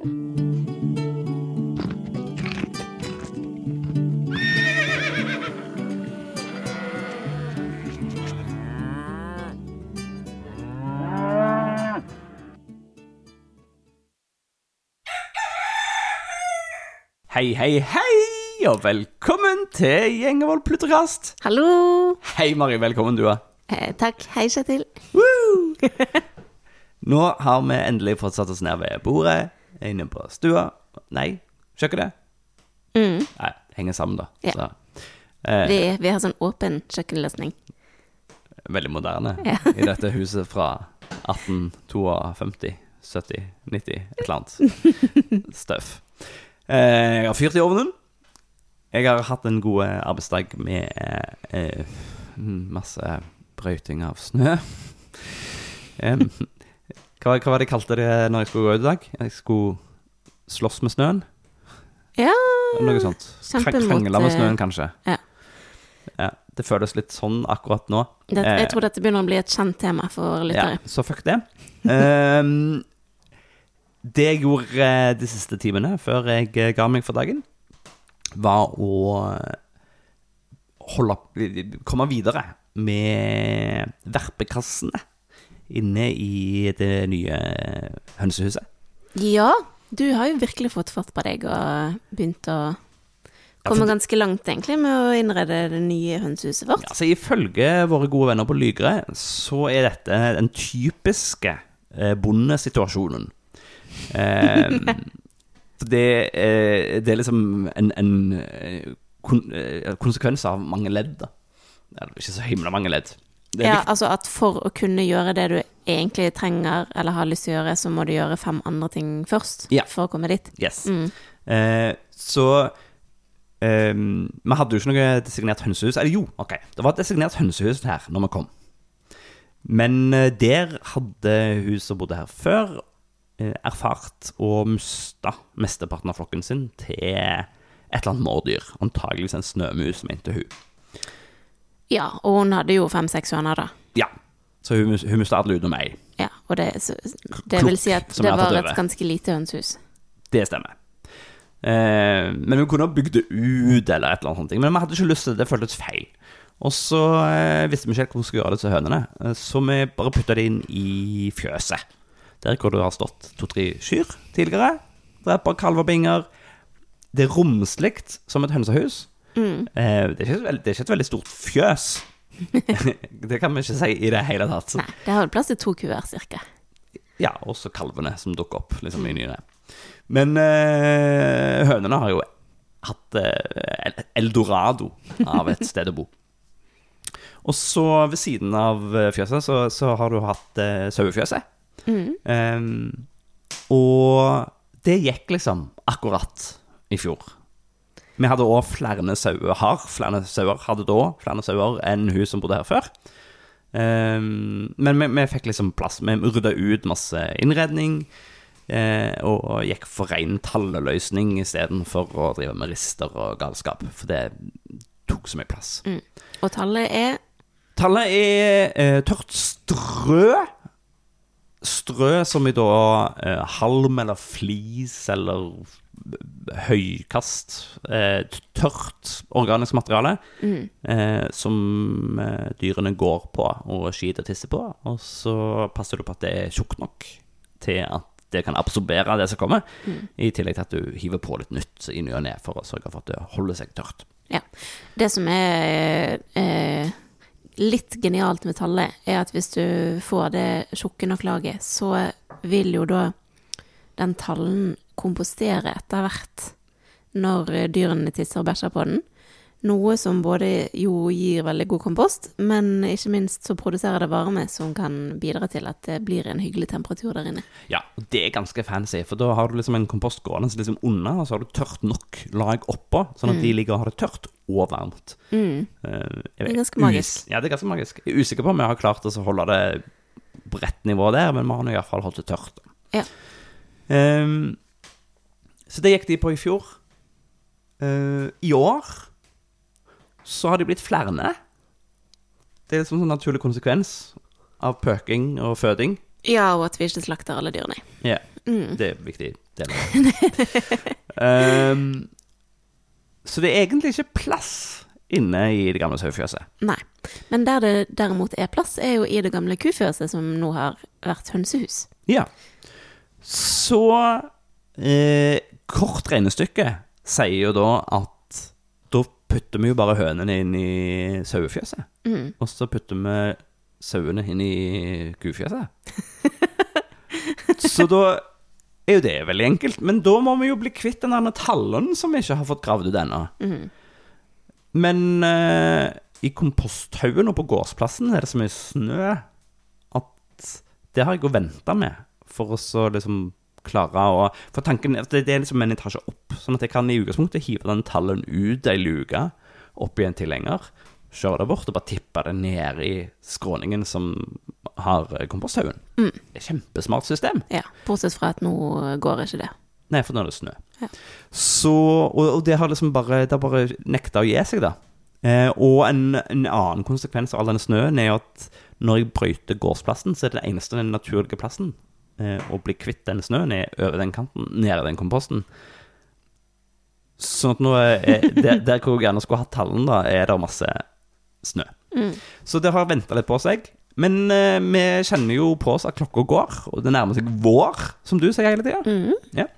Hei, hei, hei, og velkommen til Gjengevold pluttekast. Hallo! Hei, Mari. Velkommen, du òg. Eh, takk. Hei, Kjetil. Nå har vi endelig fått satt oss ned ved bordet inne på stua. Nei, kjøkkenet. Mm. Nei, henger sammen, da. Ja. Eh, Vi, vi har sånn åpen kjøkkenløsning. veldig moderne Ja. i dette huset fra 1852, 70, 90, et eller annet støff. Eh, jeg har fyrt i ovnen. Jeg har hatt en god arbeidsdag med eh, masse brøyting av snø. Em, hva, hva var det jeg kalte det når jeg skulle gå ut i dag? Jeg skulle slåss med snøen? Ja, Noe sånt. Mot, Krangle med eh, snøen, kanskje. ja. Ja, det føles litt sånn akkurat nå. det, Eh, jeg tror dette begynner å bli et kjent tema for lyttere. Ja, så fuck det. um, det jeg gjorde eh, de siste timene før jeg eh, ga meg for dagen, var å holde opp, komme videre med verpekassene inne i det nye hønsehuset. Ja. du har jo virkelig fått fart på deg og begynt å komme ganske langt, egentlig, med å innrede det nye hønsehuset vårt. Ja, Altså, ifølge våre gode venner på Lygre, så er dette den typiske eh, bondesituasjonen. Eh, det, er, det er liksom en, en eh, kon, eh, konsekvens av mange ledd. Eller ikke så himla mange ledd. Ja, altså at for å kunne gjøre det du egentlig trenger eller har lyst til å gjøre, så må du gjøre fem andre ting først Ja. for å komme dit. Yes. Mm. Eh, så eh, Vi hadde jo ikke noe designert hønsehus. Eller jo, ok, det var et designert hønsehus her når vi kom. Men eh, der hadde hun som bodde her før, eh, erfart å miste mesteparten av flokken sin til et eller annet mårdyr. Antageligvis en snømus, mente hun. Ja, og hun hadde jo fem-seks høner, da. Ja, så hun, hun mista alle utenom ei. Ja, og det, så, det vil si at det var et ganske lite hønsehus. Det stemmer. Eh, men vi kunne ha bygd det ut, eller et eller annet sånt. Men vi hadde ikke lyst til det, det føltes feil. Og så eh, visste vi ikke helt hvordan vi skulle gjøre det til hønene, eh, så vi bare putta det inn i fjøset. Der hvor det har stått to-tre kyr tidligere. Det er kalvebinger. Det er romslig som et hønsehus. Mm. Eh, det, er et det er ikke et veldig stort fjøs. det kan vi ikke si i det hele tatt. Nei, det har plass til to kuer, cirka. Ja, også kalvene som dukker opp liksom, i nyene. Men eh, hønene har jo hatt eh, eldorado av et sted å bo. Og så ved siden av eh, fjøset så, så har du hatt eh, sauefjøset. Mm. Um, og det gikk liksom akkurat i fjor. Vi hadde òg flere sauer, har flere sauer, hadde da flere sauer enn hun som bodde her før. Um, men vi, vi fikk liksom plass. Vi rydda ut masse innredning. eh, og gikk for ren talleløsning istedenfor å drive med rister og galskap. For det tok så mye plass. Mm. Og tallet er Tallet er eh, tørt strø. Strø som i da eh, halm eller flis eller høykast. Eh, tørt organisk materiale mm. eh, som eh, dyrene går på og skiter og tisser på. Og så passer du på at det er tjukt nok til at det kan absorbere det som kommer. I tillegg til at du hiver på litt nytt i ny og ne for å sørge for at det holder seg tørt. Ja. Det som er eh, litt genialt med tallet, er at hvis du får det tjukke nok laget, så vil jo da den tallen kompostere etter hvert når dyrene tisser og bæsjer på den. Noe som både jo gir veldig god kompost, men ikke minst så produserer det varme som kan bidra til at det blir en hyggelig temperatur der inne. Ja, og det er ganske fancy, for da har du liksom en kompost gående liksom under, og så har du tørt nok lag oppå, sånn at de ligger og har det tørt og varmt. Mm. Eh, Det er ganske magisk. Ja, det er ganske magisk. Jeg er usikker på om jeg har klart å holde det bredt nivå der, men vi har nå iallfall holdt det tørt. Ja. Ehm, så det gikk de på i fjor. Eh, I år så har de blitt flere. Det er liksom en naturlig konsekvens av pøking og føding. Ja, og at vi ikke slakter alle dyrene. Ja, Mm. det er viktig. Det er lov. Ehm, så det er egentlig ikke plass inne i det gamle sauefjøset. Nei. Men der det derimot er plass, er jo i det gamle kufjøset, som nå har vært hønsehus. Ja. Så eh, kort regnestykke sier jo da at da putter vi jo bare hønene inn i sauefjøset. Mm. Og så putter vi sauene inn i kufjøset. så da er jo det veldig enkelt. Men da må vi jo bli kvitt den der tallen som vi ikke har fått gravd ut ennå. Mm. Men eh, i komposthaugen og på gårdsplassen er det så mye snø at det har jeg å vente med for å så liksom klare å For tanken det det er liksom en etasje opp, sånn at jeg kan i utgangspunktet hive den tallen ut ei luke, opp i en tilhenger, kjøre det bort og bare tippe det ned i skråningen som har komposthaugen. Det et Kjempesmart system. Ja, bortsett fra at nå går ikke det. Nei, for nå er det snø. Ja. Så, og, og det har liksom bare Det har bare nekta å gi seg, da. Eh, og en, en annen konsekvens av all denne snøen er jo at når jeg brøyter gårdsplassen, så er det eneste den naturlige plassen å bli kvitt den snøen er over den kanten, nede i den komposten. Sånn at nå er, er der, der hvor jeg gjerne skulle hatt tallen, da, er det masse snø. Mm. Så det har venta litt på seg. Men eh, vi kjenner jo på oss at klokka går, og det nærmer seg vår, som du sier hele tida. Mm. Ja.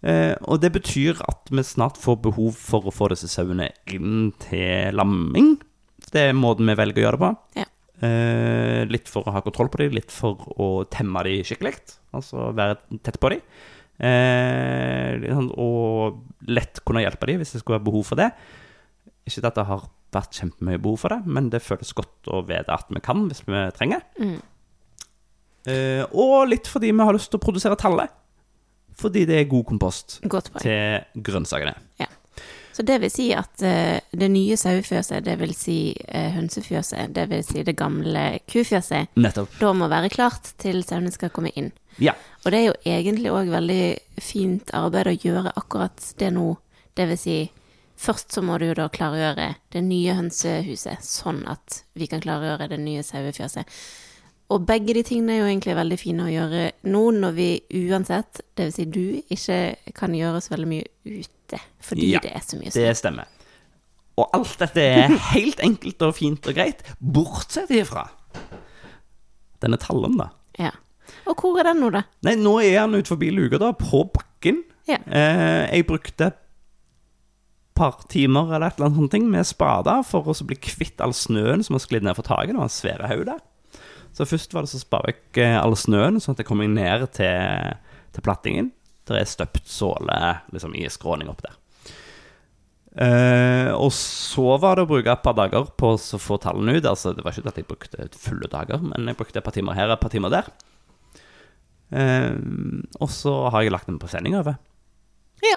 Eh, og det betyr at vi snart får behov for å få disse sauene inn til lamming. Det er måten vi velger å gjøre det på. Ja. Eh, litt for å ha kontroll på dem, litt for å temme dem skikkelig. Altså være tett på dem. Eh, sånn, og lett kunne hjelpe dem hvis det skulle være behov for det. Ikke at det har vært kjempemye behov for det, men det føles godt å vite at vi kan hvis vi trenger. Mm. Eh, og litt fordi vi har lyst til å produsere talle. Fordi det er god kompost til grønnsakene. Så det vil si at eh, det nye sauefjøset, det vil si eh, hønsefjøset, det vil si det gamle kufjøset, Nettopp. da må være klart til sauene skal komme inn. Ja. Og det er jo egentlig òg veldig fint arbeid å gjøre akkurat det nå. Det vil si, først så må du jo da klargjøre det nye hønsehuset, sånn at vi kan klargjøre det nye sauefjøset. Og begge de tingene er jo egentlig veldig fine å gjøre nå når vi uansett, det vil si du, ikke kan gjøre så veldig mye ute, fordi Ja, det er så mye Det stemmer. Og alt dette er helt enkelt og fint og greit, bortsett ifra denne tallen, da. Ja. Og hvor er den nå, da? Nei, nå er han ut forbi luka, da, på bakken. Ja. Eh, jeg brukte par timer eller et eller annet sånt ting med spader for å bli kvitt all snøen som har sklidd ned fra taket. Det var en svære haug der. Så først var det så spar jeg eh, all snøen, sånn at jeg kom ned til, til plattingen. Der er støpt såle liksom, i skråning opp der. Eh, og så var det å bruke et par dager på å få tallene ut. Altså, det var ikke at jeg brukte fulle dager, men jeg brukte et par timer her og et par timer der. Eh, og så har jeg lagt den på sending over. Ja,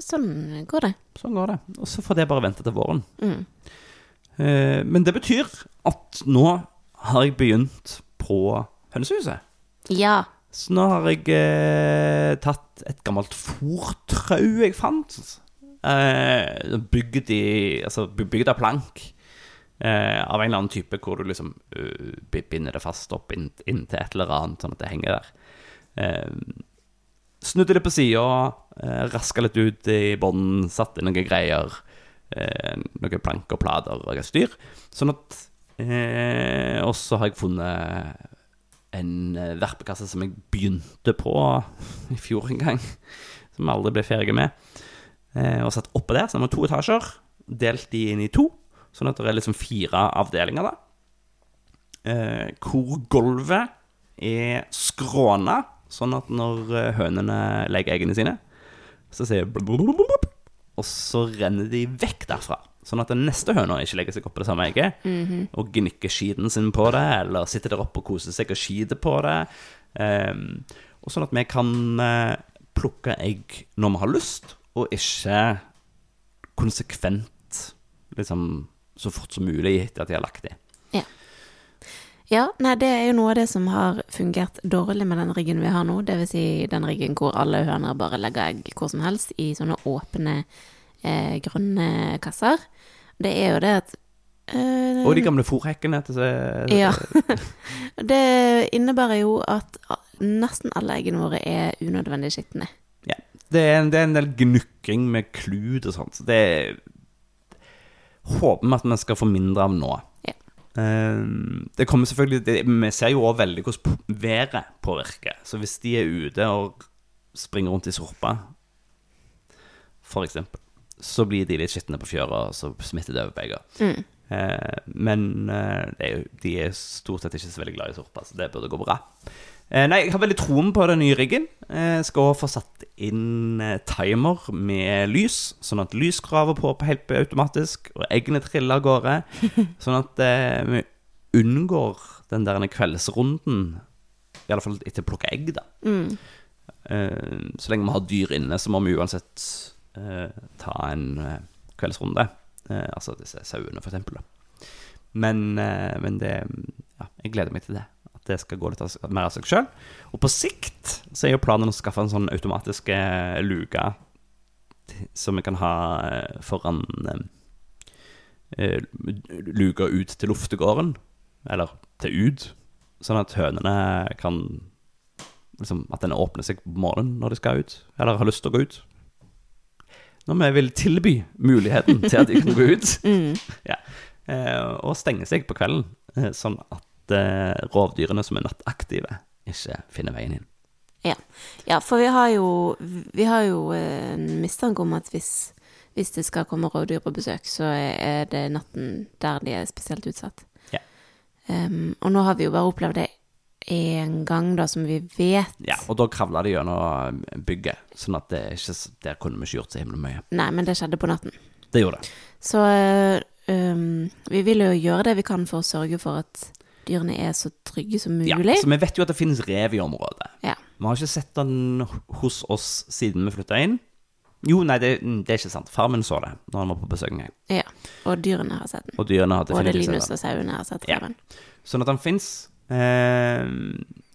sånn går det. Sånn går det. Og så får det bare vente til våren. Mm. Eh, men det betyr at nå har jeg begynt på hønsehuset. Ja. Så nå har jeg eh, tatt et gammelt fòrtrau jeg fant. Eh, bygd i Altså bygd av plank. Eh, av en eller annen type hvor du liksom uh, binder det fast opp inn- inntil et eller annet, sånn at det henger der. Eh, snudde det på sida, eh, raska litt ut i bånden, satte noen greier. Eh, noen plank og plater og styr. Sånn at eh, Og så har jeg funnet en eh, verpekasse som jeg begynte på i fjor en gang. Som jeg aldri ble ferdig med. Eh, og satt oppå der, så det var to etasjer. Delt de inn i to. Sånn at det er liksom fire avdelinger, da. Eh, hvor gulvet er skråna, sånn at når hønene legger eggene sine, så sier det og så renner de vekk derfra. Sånn at den neste høna ikke legger seg oppå det samme egget og gnikker skiten sin på det, eller sitter der oppe og koser seg og skiter på det. Um, og sånn at vi kan uh, plukke egg når vi har lyst, og ikke konsekvent liksom så fort som mulig etter at de har lagt dem. Ja, nei, det er jo noe av det som har fungert dårlig med den riggen vi har nå. Vil si den riggen hvor alle høner bare legger egg hvor som helst i sånne åpne eh, grønne kasser. Det er jo det at eh, Og de gamle fòrhekkene til seg Ja. Det innebærer jo at nesten alle eggene våre er unødvendig skitne. Ja. Det er, en, det er en del gnukking med klut og sånt. Så det håper vi at vi skal få mindre av nå. Ja. Eh, det kommer selvfølgelig det, Vi ser jo også veldig hvordan været påvirker. Så hvis de er ute og springer rundt i sorpa, for eksempel, så blir de litt skitne på fjøra, og så smitter det over begge. Mm. Eh, men eh, de er stort sett ikke så veldig glad i sorpa, så det burde gå bra. Eh, nei, jeg har veldig troen på den nye riggen. Eh, skal også få satt inn eh, timer med lys, sånn at lys skrur på på helt automatisk, og eggene triller av gårde. Sånn at eh, vi unngår den der kveldsrunden, i alle fall etter å plukke egg, da. Mm. Eh, så lenge vi har dyr inne, så må vi uansett ta en eh, kveldsrunde. Eh, altså disse sauene, for eksempel. Da. Men, eh, men det Ja, jeg gleder meg til det. At det skal gå litt mer av seg sjøl. Og på sikt så er jo planen å skaffe en sånn automatisk eh, luke som vi kan ha eh, foran eh, eh, luka ut til luftegården. Eller til ut. Sånn at hønene kan liksom, At den åpner seg på morgenen når de skal ut, eller har lyst til å gå ut. Når vi vil tilby muligheten til at de kan gå ut, Mm. ja. eh, og stenge seg på kvelden, eh, sånn at eh, rovdyrene som er nattaktive, ikke finner veien inn. Ja. ja, for vi har jo, vi har jo en mistanke om at hvis, hvis det skal komme rovdyr på besøk, så er det natten der de er spesielt utsatt. Ja. Um, og nå har vi jo bare opplevd det én gang, da, som vi vet. Ja, og da kravla de gjennom bygget, sånn at det ikke, der kunne vi ikke gjort så himla mye. Nei, men det skjedde på natten. Det gjorde det. Så eh, um, vi vil jo gjøre det vi kan for å sørge for at dyrene er så trygge som mulig. Ja, så vi vet jo at det finnes rev i området. Ja. Vi har ikke sett den hos oss siden vi flytta inn. Jo, nei, det, det er ikke sant. Far min så det når han var på besøk en gang. ja. Og dyrene har sett den. Og dyrene har Både definitivt sett den. og sauene har sett Ja. reven. Sånn at den fins. Eh,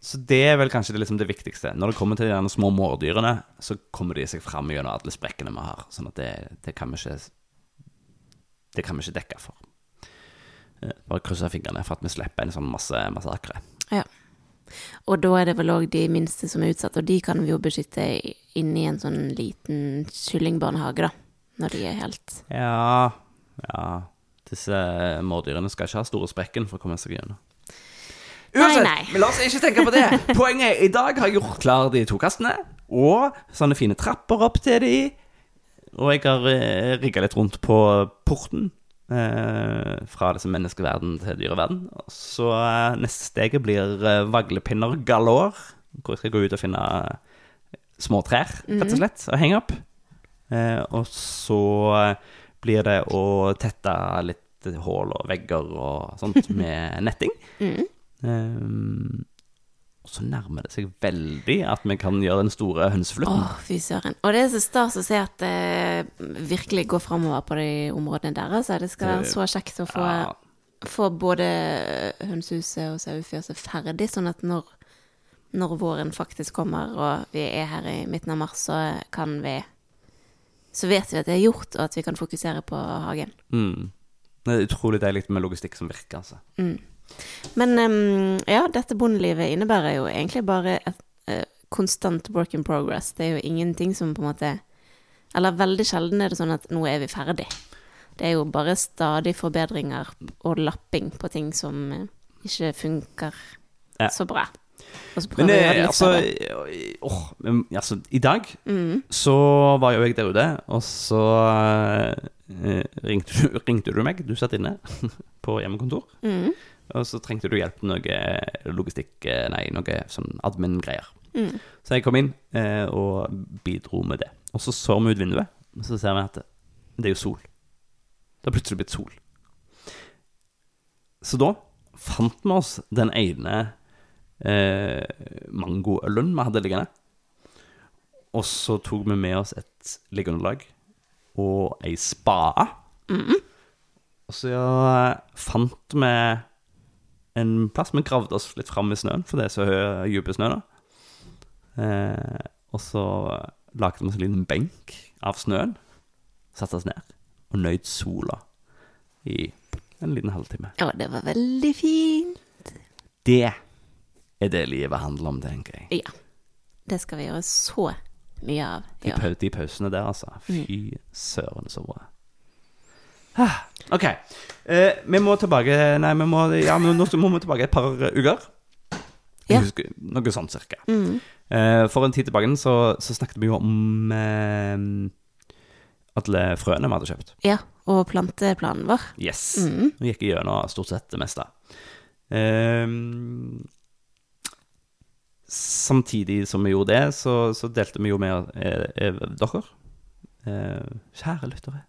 så det er vel kanskje det, liksom det viktigste. Når det kommer til de små mårdyrene, så kommer de seg fram gjennom alle sprekkene vi har. Sånn at det, det kan vi ikke Det kan vi ikke dekke for. Eh, bare krysse fingrene for at vi slipper en sånn masse massakre. Ja. Og da er det vel òg de minste som er utsatt, og de kan vi jo beskytte i- inni en sånn liten kyllingbarnehage, da. Når de er helt Ja Ja. Disse mårdyrene skal ikke ha store sprekken for å komme seg gjennom. Nei, Uansett, nei. men la oss ikke tenke på det. Poenget er i dag har jeg gjort klar de to kastene, og sånne fine trapper opp til de. Og jeg har eh, rigga litt rundt på porten. Eh, fra liksom menneskeverden til dyreverden. Og Så eh, neste steget blir eh, vaglepinner galore. Hvor jeg skal gå ut og finne eh, små trær, rett og slett, og henge opp. Eh, og så eh, blir det å tette litt hull og vegger og sånt med netting. mm. Eh, og så nærmer det seg veldig at vi kan gjøre den store hønseflytten. Åh, fy søren. Og det er så stas å se at det virkelig går framover på de områdene der. Altså. Det skal være så kjekt å få, Ja. få både hønsehuset og sauefjøset ferdig, sånn at når, når våren faktisk kommer, og vi er her i midten av mars, så kan vi Så vet vi at det er gjort, og at vi kan fokusere på hagen. Mm. Det er utrolig deilig med logistikk som virker, altså. Mm. Men um, ja, dette bondelivet innebærer jo egentlig bare et uh, konstant work in progress. Det er jo ingenting som på en måte Eller veldig sjelden er det sånn at nå er vi ferdig. Det er jo bare stadig forbedringer og lapping på ting som eh, ikke funker Ja. så bra. Men eh, det altså, men, altså I dag Mm. så var jo jeg der ute, og så uh, ringte, du, ringte du meg. Du satt inne på hjemmekontor. Mm. Og så trengte du hjelp med noe logistikk eh, Nei, noe sånn admin-greier. Mm. Så jeg kom inn eh, og bidro med det. Og så så vi ut vinduet, og så ser vi at det, det er jo sol. Det har plutselig blitt sol. Så da fant vi oss den ene eh, mangoølen vi hadde liggende. Og så tok vi med oss et liggeunderlag og ei spade. Og så ja, fant vi en plass. Vi gravde oss litt fram i snøen, for det er så dyp snø da. Eh, og så lagde vi oss en liten benk av snøen. Satte oss ned og nøyd sola i en liten halvtime. Å, det var veldig fint. Det er det livet handler om, tenker jeg. Ja. Det skal vi gjøre så mye av. De, Ja. pau- de pausene der, altså. Fy søren, så bra. OK. Eh, vi må tilbake Nei, vi må, ja, men nå må vi tilbake et par uker. Ja. husker, noe sånt cirka. Mm. Eh, for en tid tilbake så, så snakket vi jo om eh, alle frøene vi hadde kjøpt. ja. Og planteplanen vår. Yes. Mm. Nå gikk gjennom stort sett det meste. Ehm, samtidig som vi gjorde det, så, så delte vi jo med eh, eh, dere, eh, kjære lyttere,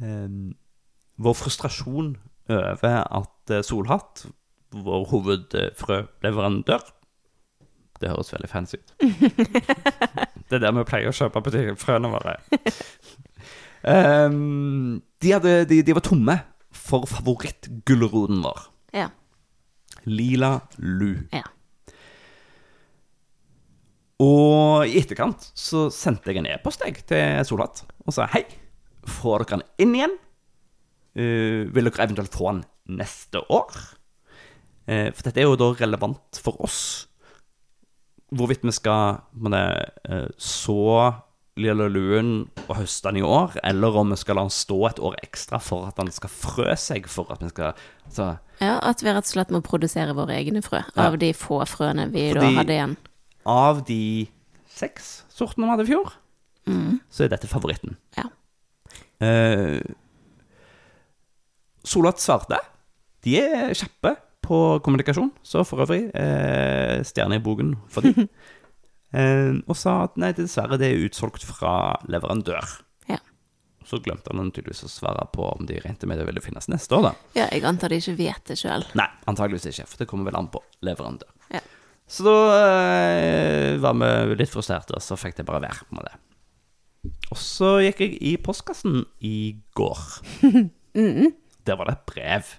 vår frustrasjon over at eh, Solhatt, vår hovedfrøleverandør Det høres veldig fancy ut. det er der vi pleier å kjøpe butikk- frøene våre. um, de, hadde, de, de var tomme for favorittgulroten vår. Ja. Lila Lu. Ja. Og i etterkant så sendte jeg en e-post til Solhatt og sa hei, får dere den inn igjen? Uh, vil dere eventuelt få den neste år? Uh, for dette er jo da relevant for oss. Hvorvidt vi skal det, uh, så Lilla Luen og høste den i år, eller om vi skal la den stå et år ekstra for at den skal frø seg, for at vi skal altså, ja. At vi rett og slett må produsere våre egne frø Ja. av de få frøene vi Fordi- da hadde igjen. Av de seks sortene vi hadde i fjor, Mm. så er dette favoritten. Ja. Eh, Solat svarte. De er kjappe på kommunikasjon, så for øvrig eh, stjerne i boken for de. eh, og sa at nei, dessverre, det er utsolgt fra leverandør. Ja. Så glemte han tydeligvis å svare på om de regnet med det ville finnes neste år, da. ja, jeg antar de ikke vet det sjøl. Nei, antageligvis ikke, for det kommer vel an på leverandør. Ja. Så da eh, var vi litt frustrerte, og så fikk det bare være med det. Og så gikk jeg i postkassen i går. Der var det et brev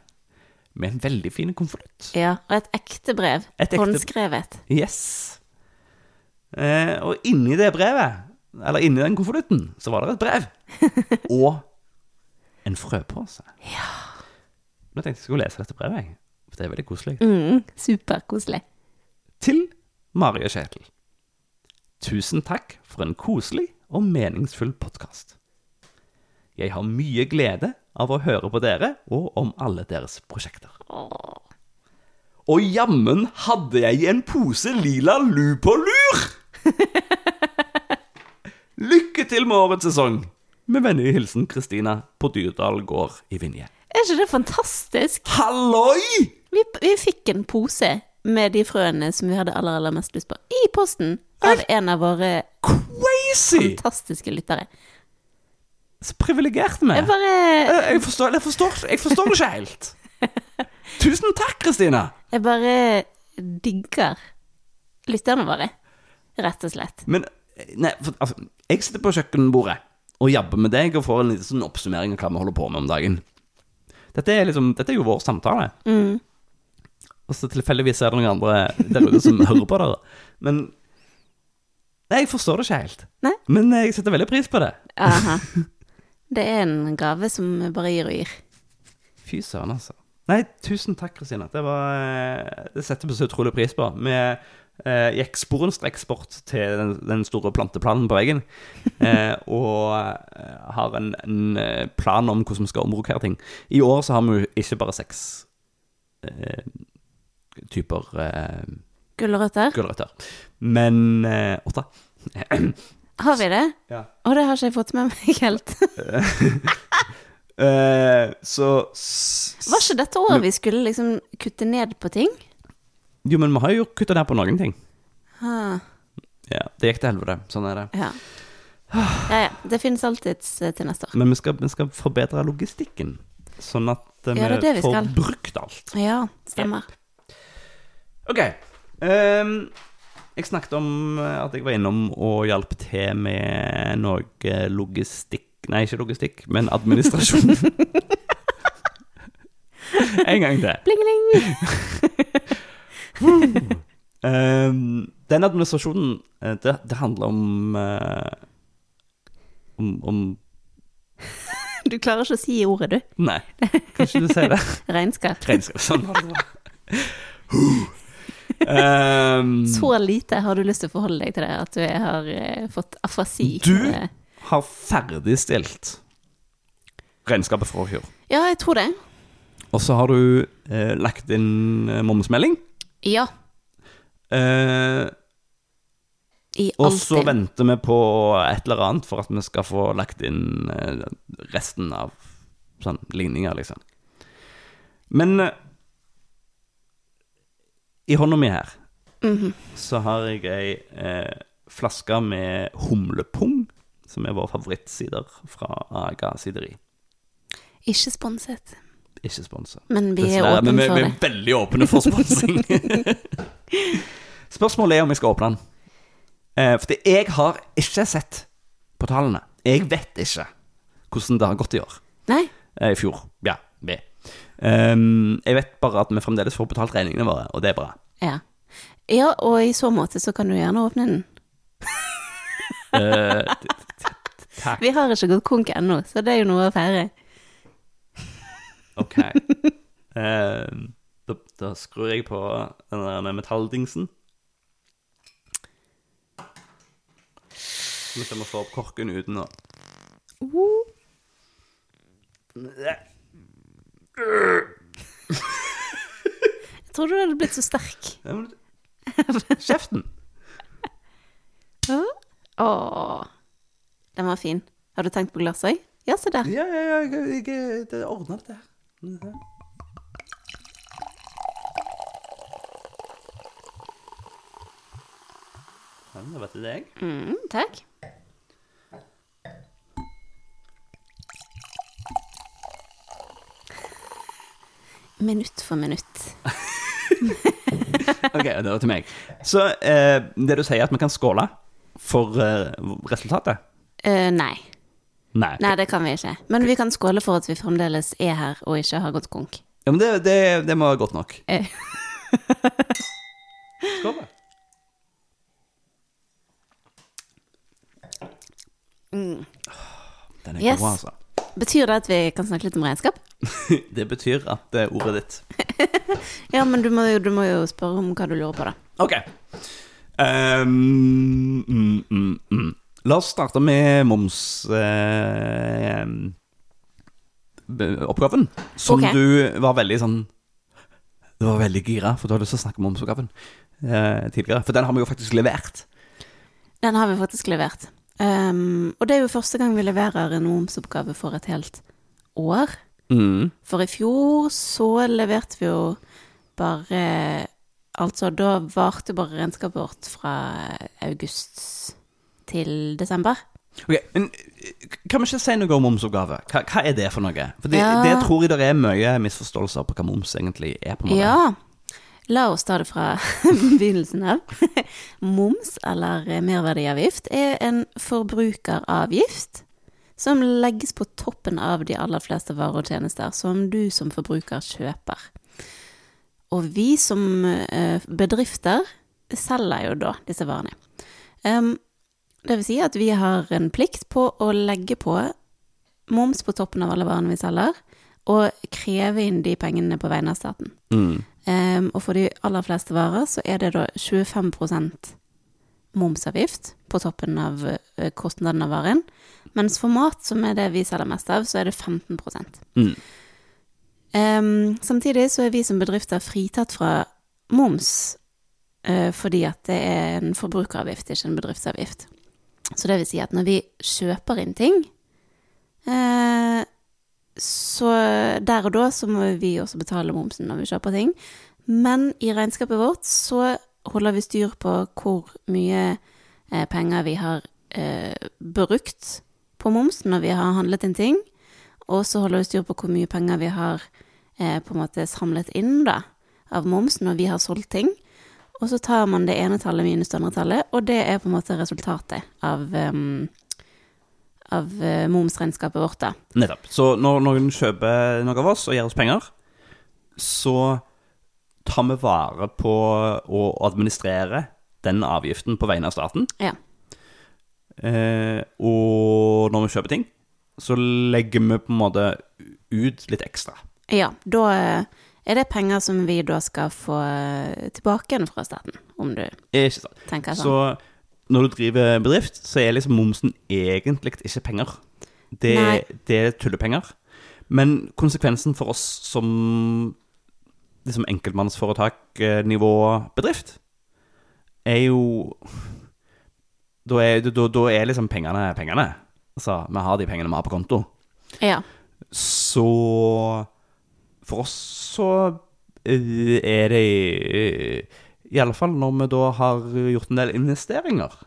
med en veldig fin konvolutt. Ja, og et ekte brev. Et ekte- Håndskrevet. Yes. Eh, og inni det brevet, eller inni den konvolutten, så var det et brev. og en frøpose. Ja. Nå tenkte jeg skulle lese dette brevet, jeg. For det er veldig koselig. Mm, Superkoselig. Til Marie Kjetil. Tusen takk for en koselig og meningsfull podkast. Jeg har mye glede av å høre på dere og om alle deres prosjekter. Og jammen hadde jeg en pose lila lu på lur! Lykke til med årets sesong! Med vennlig hilsen Kristina på Dyrdal gård i Vinje. Er ikke det fantastisk? Halloi! Vi, vi fikk en pose med de frøene som vi hadde aller, aller mest lyst på, i posten av en av våre Crazy! fantastiske lyttere. Så privilegerte vi Jeg bare Jeg forstår, jeg forstår, jeg forstår det ikke helt. Tusen takk, Kristina. Jeg bare digger lytterne våre, rett og slett. Men nei, for, altså, jeg sitter på kjøkkenbordet og jabber med deg og får en liten sånn oppsummering av hva vi holder på med om dagen. Dette er, liksom, dette er jo vår samtale. Mm. Og så tilfeldigvis er det noen andre der ute som hører på det. Men Nei, jeg forstår det ikke helt. Nei? Men jeg setter veldig pris på det. Aha. Det er en gave som bare gir og gir. Fy søren, altså. Nei, tusen takk, Kristina. Det, var, eh, det setter vi så utrolig pris på. Vi eh, gikk sporenstreks bort til den, den store planteplanen på veggen. Eh, og eh, har en, en eh, plan om hvordan vi skal omrokere ting. I år så har vi jo ikke bare seks eh, typer eh, Gulrøtter. gulrøtter, men eh, åtte. Har vi det? Ja. Og det har ikke jeg fått med meg helt. Eh, så Var ikke dette året vi skulle liksom kutte ned på ting? Jo, men vi har jo kutta ned på noen ting. Ah, Ja, Det gikk til helvete. Sånn er det. ja. ja, ja. Det finnes alltids eh, til neste år. Men vi skal, vi skal forbedre logistikken, sånn at vi, Ja, det det vi får skal. brukt alt. Ja, stemmer. Ok. ehm, jeg snakket om eh, at jeg var innom og hjalp til med noe logistikk Nei, ikke logistikk, men administrasjon. en gang til. Bling, bling. Ehm, den administrasjonen, eh, det, det handler om eh, om, om Du klarer ikke å si ordet, du. Nei, kan ikke du si det? Regnskap. Regnskap. Sånn var det Ehm, Så lite har du lyst til å forholde deg til det at du har eh, fått afasi. Du har ferdigstilt regnskapet fra i fjor. Ja, jeg tror det. Og så har du eh, lagt inn eh, momsmelding. Ja. Eh, I og så venter vi på et eller annet for at vi skal få lagt inn eh, resten av sånn ligninger, liksom. Men i hånda mi her Mhm. så har jeg ei eh, flaske med humlepung, som er vår favorittsider fra Aga sideri. Ikke sponset. Ikke sponsa. Men vi er åpne men vi, for vi er veldig åpne for sponsing. Spørsmålet er om vi skal åpne den. Eh, for jeg har ikke sett på tallene. Jeg vet ikke hvordan det har gått i år. Nei? Eh, I fjor. Ja, Ehm, jeg vet bare at vi fremdeles får betalt regningene våre, og det er bra. Ja. Ja, og i så måte så kan du gjerne åpne den. Eh, takk. Vi har ikke gått konk ennå, så det er jo noe å feire. Ok. Ehm, da, da skrur jeg på den der metalldingsen. Hvis jeg må få opp korken uten å Jeg trodde du hadde blitt så sterk. Kjeften! Åh, den var fin. Har du tenkt på glasset òg? Ja, se der. Ja, ja, ja, jeg, jeg, det ordner dette her. Ja, det var til deg. Mm, takk. Minutt for minutt. Ok, det var til meg. Så eh, det du sier, at vi kan skåle for eh, resultatet? Eh, nei. Nei. Nei, det kan vi ikke. Men vi kan skåle for at vi fremdeles er her og ikke har gått konk. Ja, men det, det, det må være godt nok. Eh. Skål, da. Den er Yes. god, altså. Betyr det at vi kan snakke litt om regnskap? Det betyr at det er ordet ditt. Ja, men du må jo, du må jo spørre om hva du lurer på, da. Ok. Um, mm, mm, mm. La oss starte med momsoppgaven, eh, som okay. du var veldig sånn Du var veldig gira, for du hadde lyst til å snakke om momsoppgaven eh, tidligere. For den har vi jo faktisk levert. Den har vi faktisk levert. Um, og det er jo første gang vi leverer en momsoppgave for et helt år. Mm. For i fjor så leverte vi jo bare Altså, da varte bare regnskapet vårt fra august til desember. Ok, men eh, Kan vi ikke si noe om momsoppgave? Hva, hva er det for noe? For det, Ja. det tror jeg det er mye misforståelser på hva moms egentlig er. på en måte. Ja. La oss ta det fra begynnelsen av. Moms, eller merverdiavgift, er en forbrukeravgift som legges på toppen av de aller fleste varer og tjenester som du som forbruker kjøper. Og vi som eh, bedrifter selger jo da disse varene. Det vil si at vi har en plikt på å legge på moms på toppen av alle varene vi selger, og kreve inn de pengene på vegne av staten. Mm. Em, og for de aller fleste varer så er det da 25% momsavgift på toppen av eh, kostnaden av varen. Mens for mat, som er det vi selger mest av, så er det 15 Mm. um, Samtidig så er vi som bedrifter fritatt fra moms uh, fordi at det er en forbrukeravgift, ikke en bedriftsavgift. Så det vil si at når vi kjøper inn ting, eh, så der og da så må vi også betale momsen når vi kjøper ting. Men i regnskapet vårt så holder vi styr på hvor mye eh, penger vi har eh, brukt på moms når vi har handlet inn ting. Og så holder vi styr på hvor mye penger vi har eh, på en måte samlet inn da, av moms når vi har solgt ting. Og så tar man det ene tallet minus det andre tallet, og det er på en måte resultatet av, em, av eh, momsregnskapet vårt. da. Nettopp. Så når noen kjøper noe av oss og gir oss penger, så tar vi vare på å administrere den avgiften på vegne av staten. Ja. Eh, og når vi kjøper ting, så legger vi på en måte ut litt ekstra. Ja, da eh, Er det penger som vi da skal få eh, tilbake igjen fra staten, om du tenker sånn? Så når du driver bedrift, så er liksom momsen egentlig ikke penger. Det, det er tullepenger. Men konsekvensen for oss som liksom enkeltmannsforetak-nivå bedrift, er jo Da er, da, da er liksom pengene pengene. Altså, vi har de pengene vi har på konto. Ja. Så for oss så er det I alle fall når vi da har gjort en del investeringer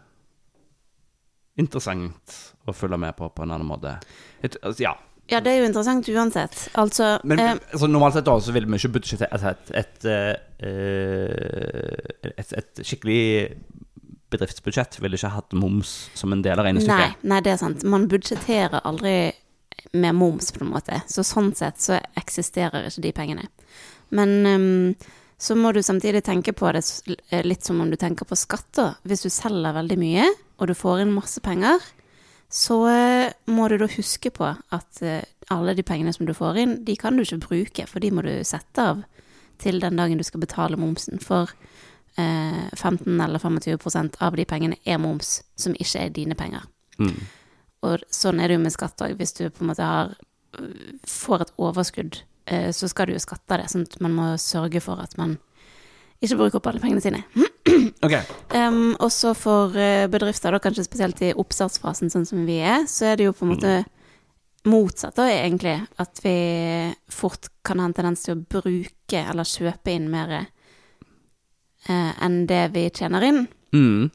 Interessant å følge med på på en annen måte. Et, altså, ja. ja, det er jo interessant uansett. Altså Men eh, altså, normalt sett da, så vil vi ikke budsjettere altså, et, et, eh, et, et skikkelig bedriftsbudsjett ville ikke hatt moms som en del av nei, regnestykket. nei, det er sant. Man budsjetterer aldri med moms, på en måte. Så sånn sett så eksisterer ikke de pengene. Men ehm, så må du samtidig tenke på det litt som om du tenker på skatter. Hvis du selger veldig mye, og du får inn masse penger, så eh, må du da huske på at eh, alle de pengene som du får inn, de kan du ikke bruke, for de må du sette av til den dagen du skal betale momsen. For eh, 15 eller 25% av de pengene er moms, som ikke er dine penger. Mm. Og sånn er det jo med skatt òg. Hvis du på en måte har, får et overskudd, eh, så skal du jo skatte det. Sånn at man må sørge for at man ikke bruker opp alle pengene sine. Okay. Um, også for eh, bedrifter, da, kanskje spesielt i oppstartsfasen, sånn som vi er, så er det jo på en måte motsatt, da, egentlig. At vi fort kan ha en tendens til å bruke eller kjøpe inn mer eh, enn det vi tjener inn. Mm.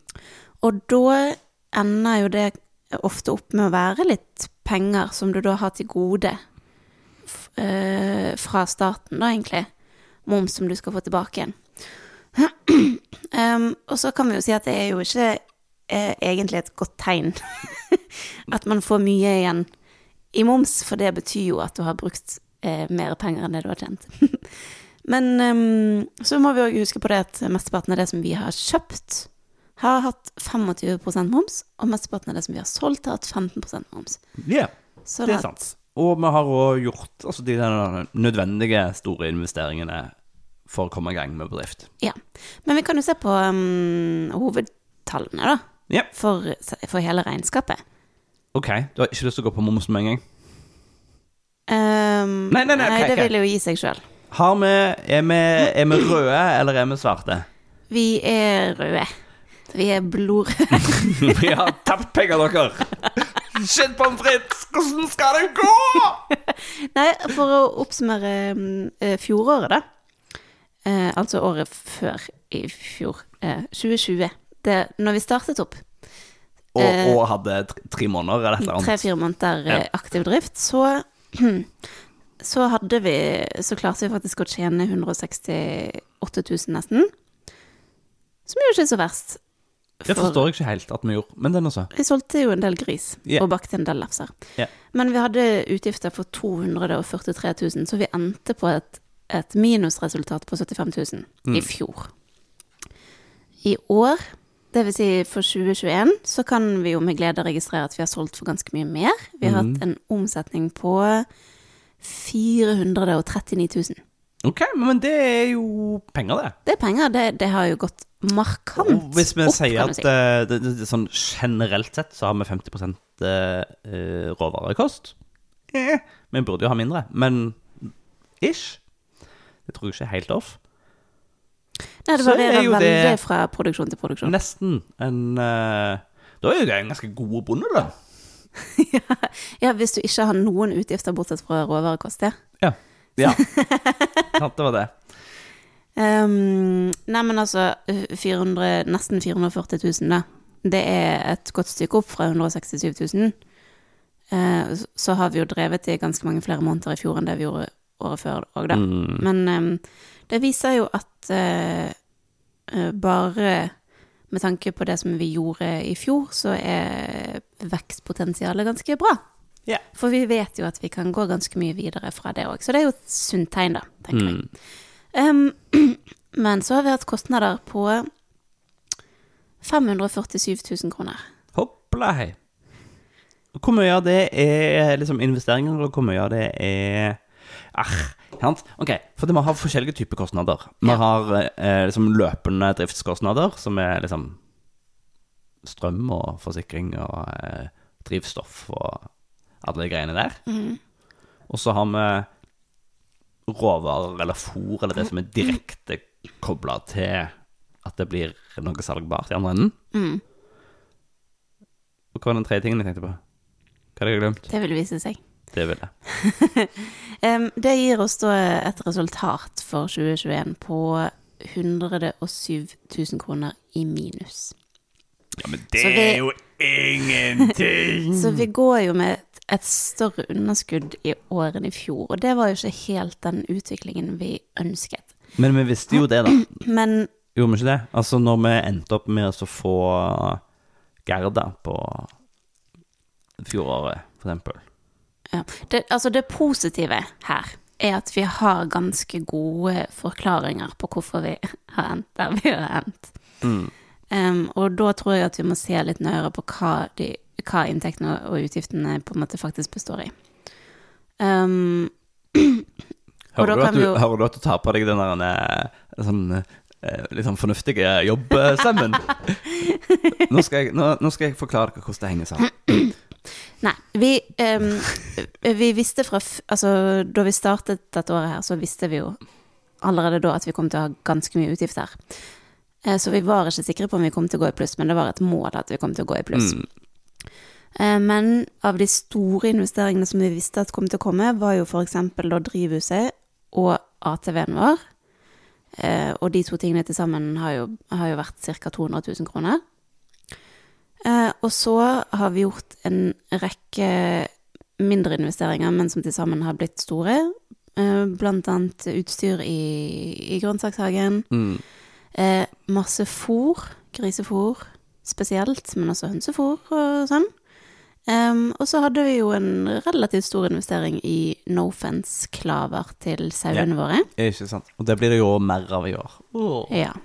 Og da ender jo det ofte opp med å være litt penger som du da har til gode eh, fra staten, da egentlig. Moms som du skal få tilbake igjen. um, og så kan vi jo si at det er jo ikke eh, egentlig et godt tegn at man får mye igjen i moms, for det betyr jo at du har brukt eh, mer penger enn det du har tjent. Men um, så må vi òg huske på det at mesteparten av det som vi har kjøpt, har hatt 25% moms, og mesteparten av det som vi har solgt, har hatt 15% moms. Ja, Sånn det er sant. Og vi har òg gjort altså, de nødvendige store investeringene for å komme i gang med bedrift. Ja. Men vi kan jo se på um, hovedtallene, da. Ja. For, for hele regnskapet. Ok, du har ikke lyst til å gå på momsen med en gang? Um, Nei, nei, nei, ok, det okay. vil jo gi seg sjøl. Er, er vi røde, eller er vi svarte? Vi er røde. Vi er blodrøde. Vi har tapt penger, dere! Shit, pommes frites! Hvordan skal det gå?! Nei, for å oppsummere um, eh, fjoråret, da. Eh, altså året før i fjor. Eh, 2020. Det, når vi startet opp, Og, Eh, og hadde tre, måneder eller et eller annet. tre-fire måneder eh, aktiv drift, så så hadde vi Så klarte vi faktisk å tjene 168 000 nesten. Som jo ikke er så verst. Det forstår jeg ikke helt at vi gjorde, men det er nå så. Vi solgte jo en del gris yeah. og bakte en del lefser. Yeah. Men vi hadde utgifter for 243 000, så vi endte på et, et minusresultat på 75 000 Mm. i fjor. I år, det vil si for 2021, så kan vi jo med glede registrere at vi har solgt for ganske mye mer. Vi har Mm. hatt en omsetning på 439 000. Ok, men det er jo penger, det. Det er penger, det, det har jo gått markant opp. hvis vi opp, sier at si. eh, det, det, sånn generelt sett så har vi 50 uh, eh, råvarekost eh, Vi burde jo ha mindre, men ish. Det tror jeg ikke er helt off. Nei, det er varierer veldig det- fra produksjon til produksjon. Nesten en uh, Da er jo det en ganske god bonde, da. Ja, hvis du ikke har noen utgifter bortsett fra råvarekost, ja. Ja. Ja. Sant, det var det. Um, nei, men altså, 400, nesten 440 000, da. Det er et godt stykke opp fra 167 000. Uh, så har vi jo drevet i ganske mange flere måneder i fjor enn det vi gjorde året før òg, da. Mm. Men um, det viser jo at uh, bare med tanke på det som vi gjorde i fjor, så er vekstpotensialet ganske bra. Ja. For vi vet jo at vi kan gå ganske mye videre fra det òg. Så det er jo et sunt tegn, da, tenker jeg. Um, men så har vi hatt kostnader på 547 000 kroner. Hoppla hei. Hvor mye av det er liksom investeringer, og hvor mye av det er ah, sant? Ok, for vi har forskjellige typer kostnader. Vi har eh, liksom løpende driftskostnader, som er liksom strøm og forsikring og eh, drivstoff og alle de greiene der. Og så har vi råvarer eller fôr, eller det som er direkte kobla til at det blir noe salgbart i andre enden. Og hva var den tredje tingen jeg tenkte på? Hva hadde jeg glemt? Det vil vise seg. Det vil jeg. Det gir oss da et resultat for 2021 på 107 000 kroner i minus. Ja, men det vi- er jo ingenting! Så vi går jo med et, større underskudd i år enn i fjor, og det var jo ikke helt den utviklingen vi ønsket. Men vi visste jo det, da. Men Gjorde vi ikke det? Altså, når vi endte opp med å få Gerda på fjoråret, for eksempel. ja, det, altså det positive her er at vi har ganske gode forklaringer på hvorfor vi har endt der vi har endt. Em, og da tror jeg at vi må se litt nøyere på hva, de, hva inntektene og utgiftene på en måte faktisk består i. Um, Hører du, at du, jo- hører du at du tar på deg den der eh, sånn, eh, litt sånn fornuftige jobbstemmen? nå, skal jeg- nå, nå skal jeg forklare dere hvordan det henger sammen. Nei, vi, um, vi visste fra Altså, da vi startet dette året her, så visste vi jo allerede da at vi kom til å ha ganske mye utgifter. Eh, Så vi var ikke sikre på om vi kom til å gå i pluss, men det var et mål at vi kom til å gå i pluss. Eh, Men av de store investeringene som vi visste at kom til å komme, var jo eksempel da drivhuset og ATV-en vår. Eh, Og de to tingene til sammen har jo, har jo vært ca. 200 000 kroner. Eh, og så har vi gjort en rekke mindre investeringer, men som til sammen har blitt store. Eh, blant annet utstyr i, i grønnsakshagen. Mm. Eh, masse fôr, grisefôr spesielt, men også hønsefôr og sånn. Em, og så hadde vi jo en relativt stor investering i no-fence-klaver til sauene våre. Ikke sant? Og det blir det jo mer av i år. Ja.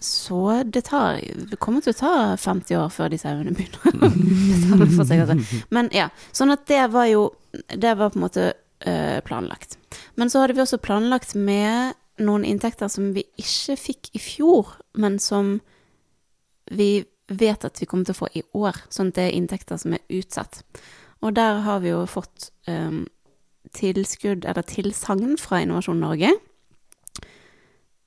Så det tar Det kommer til å ta 50 år før de sauene begynner å betale for seg. Altså. Men ja, sånn at det var jo Det var på en måte eh, planlagt. Men så hadde vi også planlagt med noen inntekter som vi ikke fikk i fjor, men som vi vet at vi kommer til å få i år. Sånn at det er inntekter som er utsatt. Og der har vi jo fått um, tilskudd, eller tilsagn fra Innovasjon Norge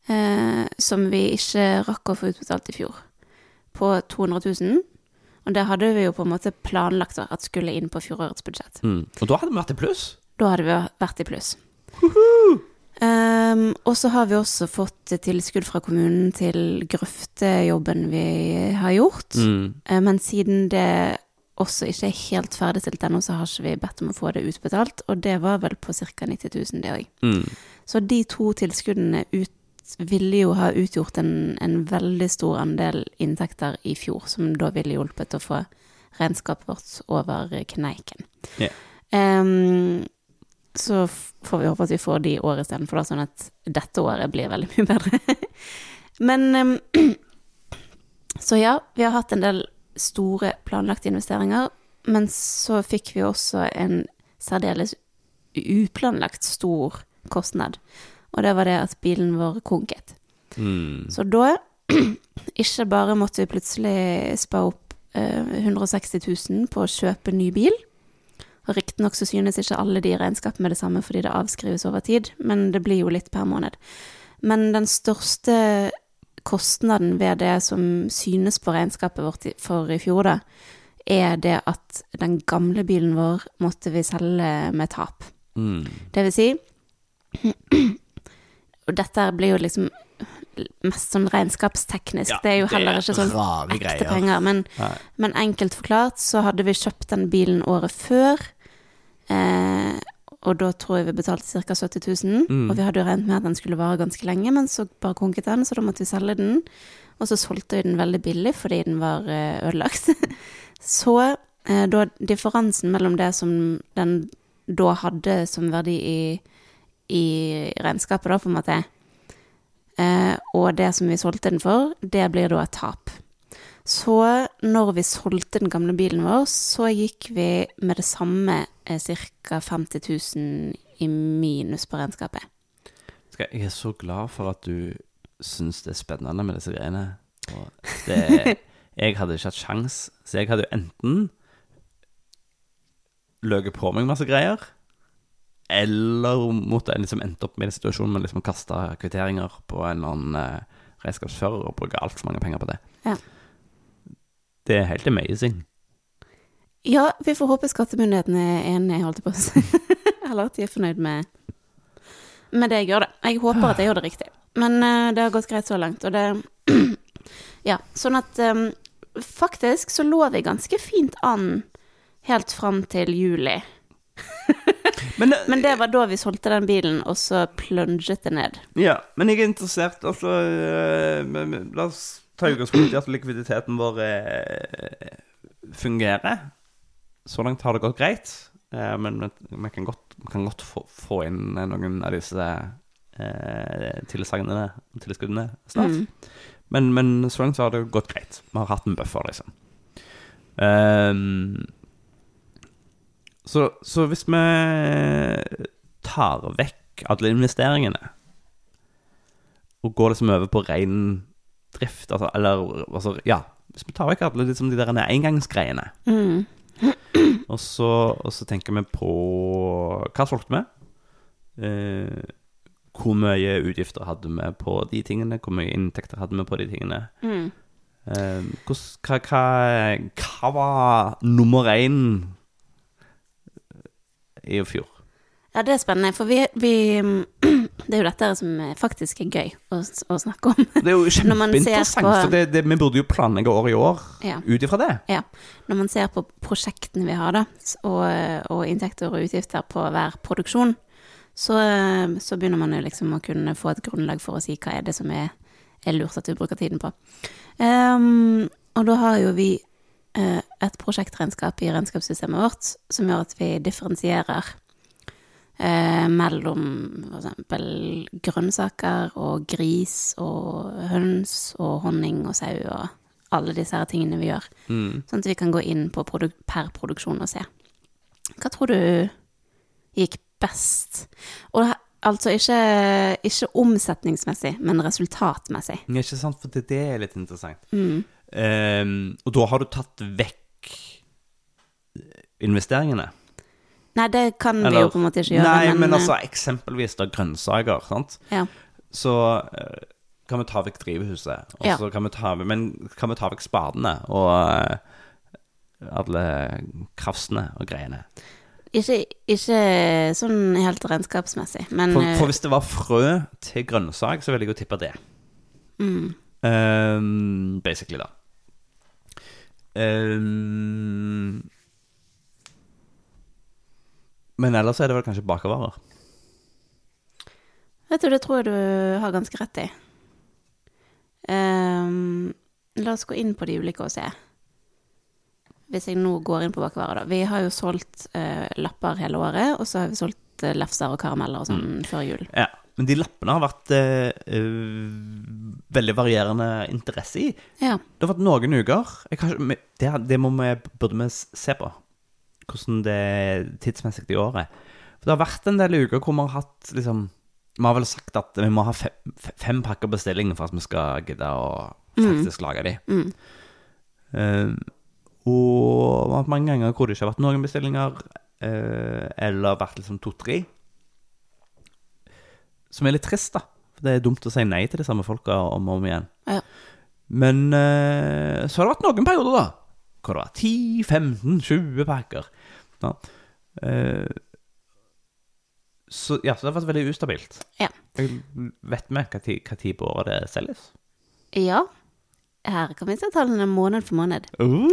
eh, som vi ikke rakk å få utbetalt i fjor, på 200 000. Og det hadde vi jo på en måte planlagt at skulle inn på fjorårets budsjett. Mm. Og da hadde vi vært i pluss. Da hadde vi vært i pluss. Um, og så har vi også fått tilskudd fra kommunen til grøftejobben vi har gjort. Mm. Eh, Men siden det også ikke er helt ferdigstilt ennå, så har ikke vi bedt om å få det utbetalt. Og det var vel på ca. 90 000, det òg. Mm. Så de to tilskuddene ut, ville jo ha utgjort en, en veldig stor andel inntekter i fjor, som da ville hjulpet å få regnskapet vårt over kneiken. Ja. Em, så får vi håpe at vi får de i år istedenfor, sånn at dette året blir veldig mye bedre. Men Så ja, vi har hatt en del store planlagte investeringer, men så fikk vi også en særdeles uplanlagt stor kostnad. Og det var det at bilen vår konket. Mm. Så da ikke bare måtte vi plutselig spa opp eh, 160 000 på å kjøpe ny bil. Og Riktignok så synes ikke alle de i regnskapet med det samme fordi det avskrives over tid, men det blir jo litt per måned. Men den største kostnaden ved det som synes på regnskapet vårt for i fjor, da, er det at den gamle bilen vår måtte vi selge med tap. Mm. Det vil si Og dette blir jo liksom mest sånn regnskapsteknisk. Ja, det er jo heller er ikke sånn ekte greier. penger. Men, men enkelt forklart så hadde vi kjøpt den bilen året før. Eh, og da tror jeg vi betalte ca. 70 000. Mm. Og vi hadde jo regnet med at den skulle vare ganske lenge, men så bare konket den, så da måtte vi selge den. Og så solgte vi den veldig billig fordi den var eh, ødelagt. så eh, da differansen mellom det som den da hadde som verdi i, i regnskapet, da, på en måte, eh, og det som vi solgte den for, det blir da et tap. Så når vi solgte den gamle bilen vår, så gikk vi med det samme ca. 50 000 i minus på regnskapet. Jeg er så glad for at du syns det er spennende med disse greiene. Det, jeg hadde ikke hatt sjans, så jeg hadde jo enten løyet på meg masse greier, eller måtte jeg liksom endt opp med en situasjon med liksom å kaste kvitteringer på en eller annen eh, regnskapsfører og bruke altfor mange penger på det. Ja. Det er helt amazing. Ja, vi får håpe skattemyndighetene er enige, holdt jeg på å si. Eller at de er fornøyd med, med det jeg gjør, det. Jeg håper at jeg gjør det riktig. Men uh, det har gått greit så langt, og det Ja, sånn at um, Faktisk så lå vi ganske fint an helt fram til juli. Men, Men det var da vi solgte den bilen, og så plunget det ned. Ja, men jeg er interessert Altså, eh, la oss ta utgangspunkt i at likviditeten vår eh, fungerer. Så langt har det gått greit. eh, Men vi kan godt, vi kan godt få, få inn noen av disse eh, tilsagnene tilskuddene snart. Mm. Men, men så langt så har det gått greit. Vi har hatt en buffer, liksom. Um, så, så hvis vi tar vekk alle investeringene og går liksom over på ren drift, altså, eller altså, ja Hvis vi tar vekk alle liksom, de der engangsgreiene, Mm. og så, og så tenker vi på Hva solgte vi? Eh, hvor mye utgifter hadde vi på de tingene? Hvor mye inntekter hadde vi på de tingene? Mm. Eh, hos, hva, hva, hva var nummer én i fjor? Ja, det er spennende, for vi, vi Det er jo dette som faktisk er gøy å, å snakke om. Det er jo Når man ser kjempeinteressant, på- for det, det, vi burde jo planlegge år i år Ja. ut ifra det. Ja, når man ser på prosjektene vi har da, og, og inntekter og utgifter på hver produksjon, så, så begynner man jo liksom å kunne få et grunnlag for å si hva er det som er, er lurt at vi bruker tiden på. Um, og da har jo vi uh, et prosjektregnskap i regnskapssystemet vårt som gjør at vi differensierer eh, mellom eksempel grønnsaker og gris og høns og honning og sau og alle disse her tingene vi gjør. Mm. Sånn at vi kan gå inn på produk per produksjon og se. Hva tror du gikk best? Og altså ikke, ikke omsetningsmessig, men resultatmessig. Ja, Ikke sant, for det, det er litt interessant. Mm. Um, og da har du tatt vekk investeringene? Nei, det kan vi jo på en måte ikke gjøre, Nei, men, men, altså eksempelvis da grønnsaker, sant? eh, ja. Så eh, kan vi ta vekk drivhuset, og Ja. så kan vi ta vekk Men kan vi ta vekk spadene og eh, alle krafsene og greiene? Ikke, ikke sånn helt regnskapsmessig, men For, eh, for hvis det var frø til grønnsak, så vil jeg jo tippe det. mm, Um, basically, da. Ehm, men ellers er det vel kanskje bakervarer. Vet du, det tror jeg du har ganske rett i. Um, la oss gå inn på de ulike og se. Hvis jeg nå går inn på bakvarer, da. Vi har jo solgt uh, lapper hele året, og så har vi solgt uh, lefser og karameller og sånn før jul. Ja, men de lappene har vært eh, veldig varierende interesse i. Ja. Det har vært noen uker kan, det, det vi, burde vi se på. Hvordan det er tidsmessig i året. For det har vært en del uker hvor vi har hatt liksom Vi har vel sagt at vi må ha fem, fem pakker bestilling for at vi skal gidde å faktisk lage de. Mm. Uh, og hatt mange ganger hvor det ikke har vært noen bestillinger, uh, eller vært liksom to-tre. Som er litt trist, da. For det er dumt å si nei til de samme folka om og om igjen. Ja. Men uh, så har det vært noen perioder, da. Hva det var 10, 15, 20 pakker. Ja. Eh, så, ja, så det har vært veldig ustabilt. Ja. Vet vi hva tid, hva tid på året det selges? ja. Her kan vi se tallene måned for måned. Uh.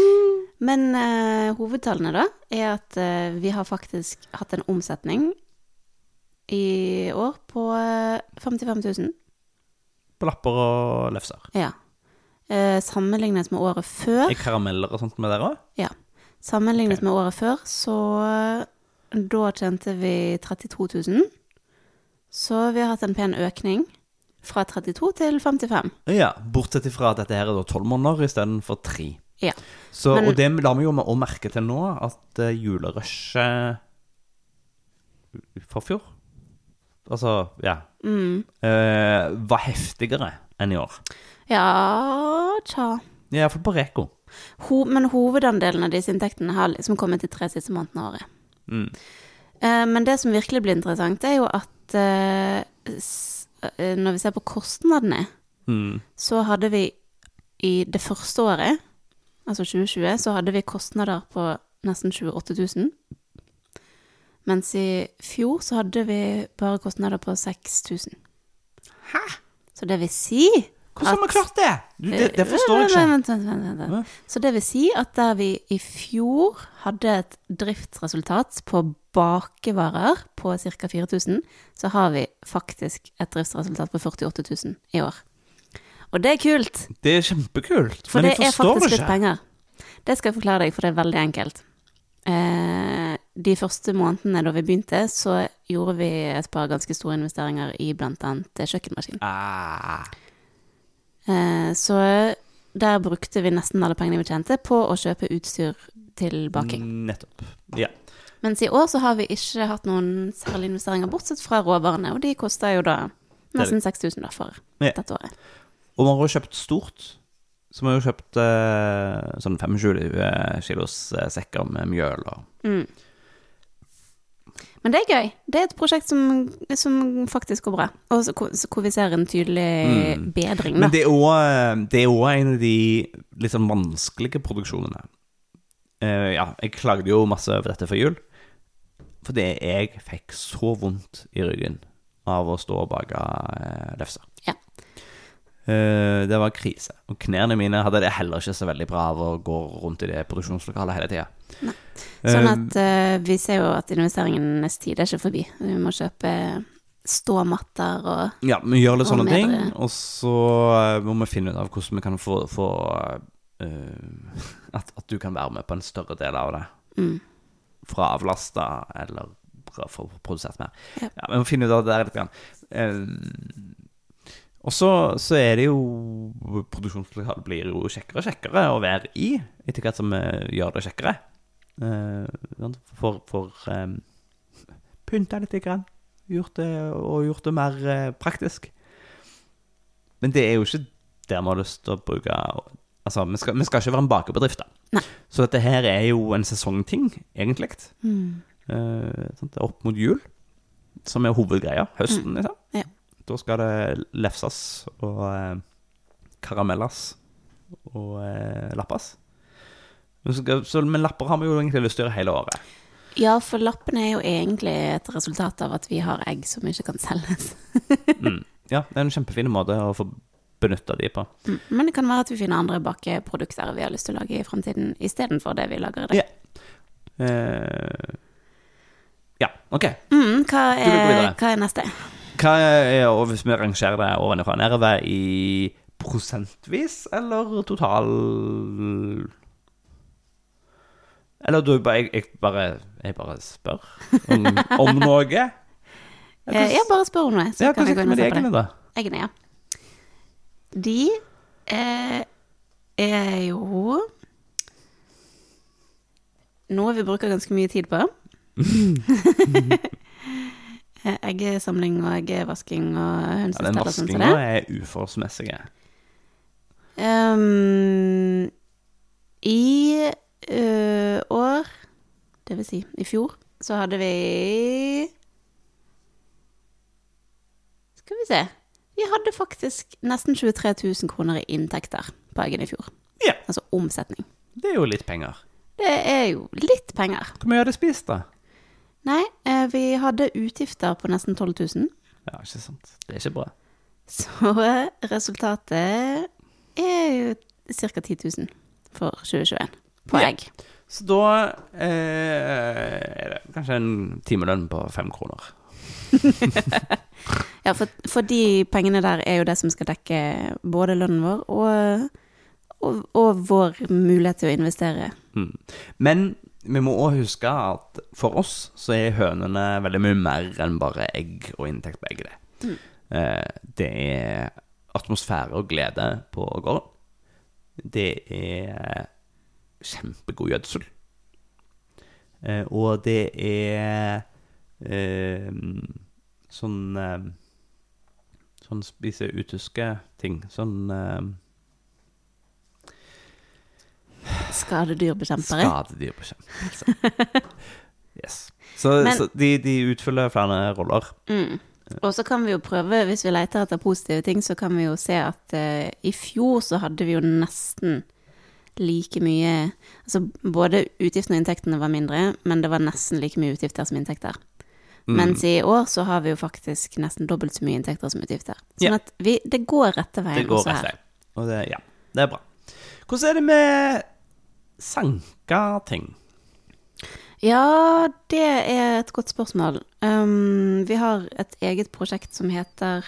Men uh, hovedtallene, da, er at uh, vi har faktisk hatt en omsetning i år på eh, 55 000. På lapper og lefser. Ja. Eh, sammenlignet med året før Er karameller og sånt med dere òg? Ja. Sammenlignet okay. med året før, så eh, da tjente vi 32 000. Så vi har hatt en pen økning. fra 32 til 55. Ja, Bortsett ifra at dette her er tolv måneder istedenfor tre. Ja. Så, Men- og det la vi jo også merke til nå, at uh, julerushet for fjor Altså, ja Mm. uh, Var heftigere enn i år. Ja, tja. Ja, Iallfall på Reko. Ho men hovedandelen av disse inntektene har liksom kommet de tre siste månedene av året. Mm. Eh, men det som virkelig blir interessant, er jo at eh, eh, når vi ser på kostnadene, Mm. så hadde vi i det første året, altså 2020, så hadde vi kostnader på nesten 28 000. Mens i fjor så hadde vi bare kostnader på 6000. Hæ? Så det vil si Hvordan har vi klart det? Du, det? Det forstår jeg ikke. Vent, vent, vent. Så det vil si at der vi i fjor hadde et driftsresultat på bakevarer på ca. 4000, så har vi faktisk et driftsresultat på 48 000 i år. Og det er kult, Det er kjempekult. for men det jeg er faktisk litt penger. Det skal jeg forklare deg, for det er veldig enkelt. Eh, de første månedene da vi begynte, så gjorde vi et par ganske store investeringer i bl.a. kjøkkenmaskin. Ah. Eh, så der brukte vi nesten alle pengene vi tjente på å kjøpe utstyr til baking. Nettopp. Ja. Mens i år så har vi ikke hatt noen særlige investeringer, bortsett fra råvarene, og de koster jo da nesten 6000 for Ja. dette året. Og man har jo kjøpt stort. Så vi har jo kjøpt eh, sånn 25 kilos eh, sekker med mjøl og Mm. Men det er gøy. Det er et prosjekt som, som faktisk går bra, og så, hvor vi ser en tydelig Mm. bedring. Da. Men det er òg også en av de litt sånn vanskelige produksjonene. Uh, ja, jeg klagde jo masse over dette før jul. Fordi jeg fikk så vondt i ryggen av å stå og bake uh, lefser. Eh, det var krise. Og knærne mine hadde det heller ikke så veldig bra av å gå rundt i det produksjonslokalet hele tida. Sånn at uh, vi ser jo at investeringenes tid er ikke forbi. Vi må kjøpe ståmatter og Ja, vi gjør litt sånne og ting, og så eh, må vi finne ut av hvordan vi kan få, få uh, at, at du kan være med på en større del av det. mm. Fra avlasta, eller fra- få produsert mer. Ja. Ja, Vi må finne ut av det der litt. Grann. Og så, så er det jo Produksjonslokalet blir jo kjekkere og kjekkere å være i, etter hvert som vi gjør det kjekkere. Eh, for for um, pynta litt, grann. Gjort det, og gjort det mer eh, praktisk. Men det er jo ikke der vi har lyst til å bruke Altså, vi skal, vi skal ikke være en bakebedrift, da. Nei. Så dette her er jo en sesongting, egentlig. Mm. Uh, opp mot jul, som er hovedgreia. Høsten, liksom. Ja. Da skal det lefses og eh, karamelles og eh, lappes. Men, så så, men lapper har vi jo egentlig lyst til å gjøre hele året. Ja, for lappene er jo egentlig et resultat av at vi har egg som ikke kan selges. Mm. Ja, det er en kjempefin måte å få benytta de på. Mm. Men det kan være at vi finner andre bakeprodukter vi har lyst til å lage i fremtiden istedenfor det vi lager i dag. Ja. Eh, ja, OK. Mm, hva, er, hva er neste? Hva er, og hvis vi rangerer det ovenfra og nedover i prosentvis, eller total Eller du bare Jeg, jeg bare Jeg bare spør om, om noe. Jeg, kan, jeg bare spør om noe, så ja, kan jeg gå inn og se på det. Egne? Ja. De eh, er jo noe vi bruker ganske mye tid på. Eh, Eggesamling og eggevasking og Ja, og sånt og sånn som vaskinga er uforholdsmessig. Um, I uh, år, det vil si i fjor, så hadde vi Skal vi se Vi hadde faktisk nesten 23 000 kroner i inntekter på eggene i fjor. Ja. Altså omsetning. Det er jo litt penger. Det er jo litt penger. Hvor mye har du spist, da? Nei, eh, vi hadde utgifter på nesten 12 000. Ja, ikke sant. Det er ikke bra. Så resultatet er jo ca. 10 000 for 2021 på Ja. egg. Så da eh, er det kanskje en timelønn på fem kroner. Ja, for, for de pengene der er jo det som skal dekke både lønnen vår og, og, og vår mulighet til å investere. Mm. Men vi må òg huske at for oss så er hønene veldig mye mer enn bare egg og inntekt på eggene. Mm. Eh, det er atmosfære og glede på gården. Det er kjempegod gjødsel. Eh, og det er eh, sånn Sånn spise utyske ting. Sånn Skadedyrbekjempere. skadedyrbekjempelse. yes. Så, Men- så de, de utfyller flere roller. Mm. Og så kan vi jo prøve, hvis vi leter etter positive ting, så kan vi jo se at uh, i fjor så hadde vi jo nesten like mye Altså både utgiftene og inntektene var mindre, men det var nesten like mye utgifter som inntekter. Mm. Mens i år så har vi jo faktisk nesten dobbelt så mye inntekter som utgifter. Sånn yeah. at vi, det går rette veien Det går også rett her. Og det, ja, det er bra. Hvordan er det med sanka ting? Ja, det er et godt spørsmål. Um, vi har et eget prosjekt som heter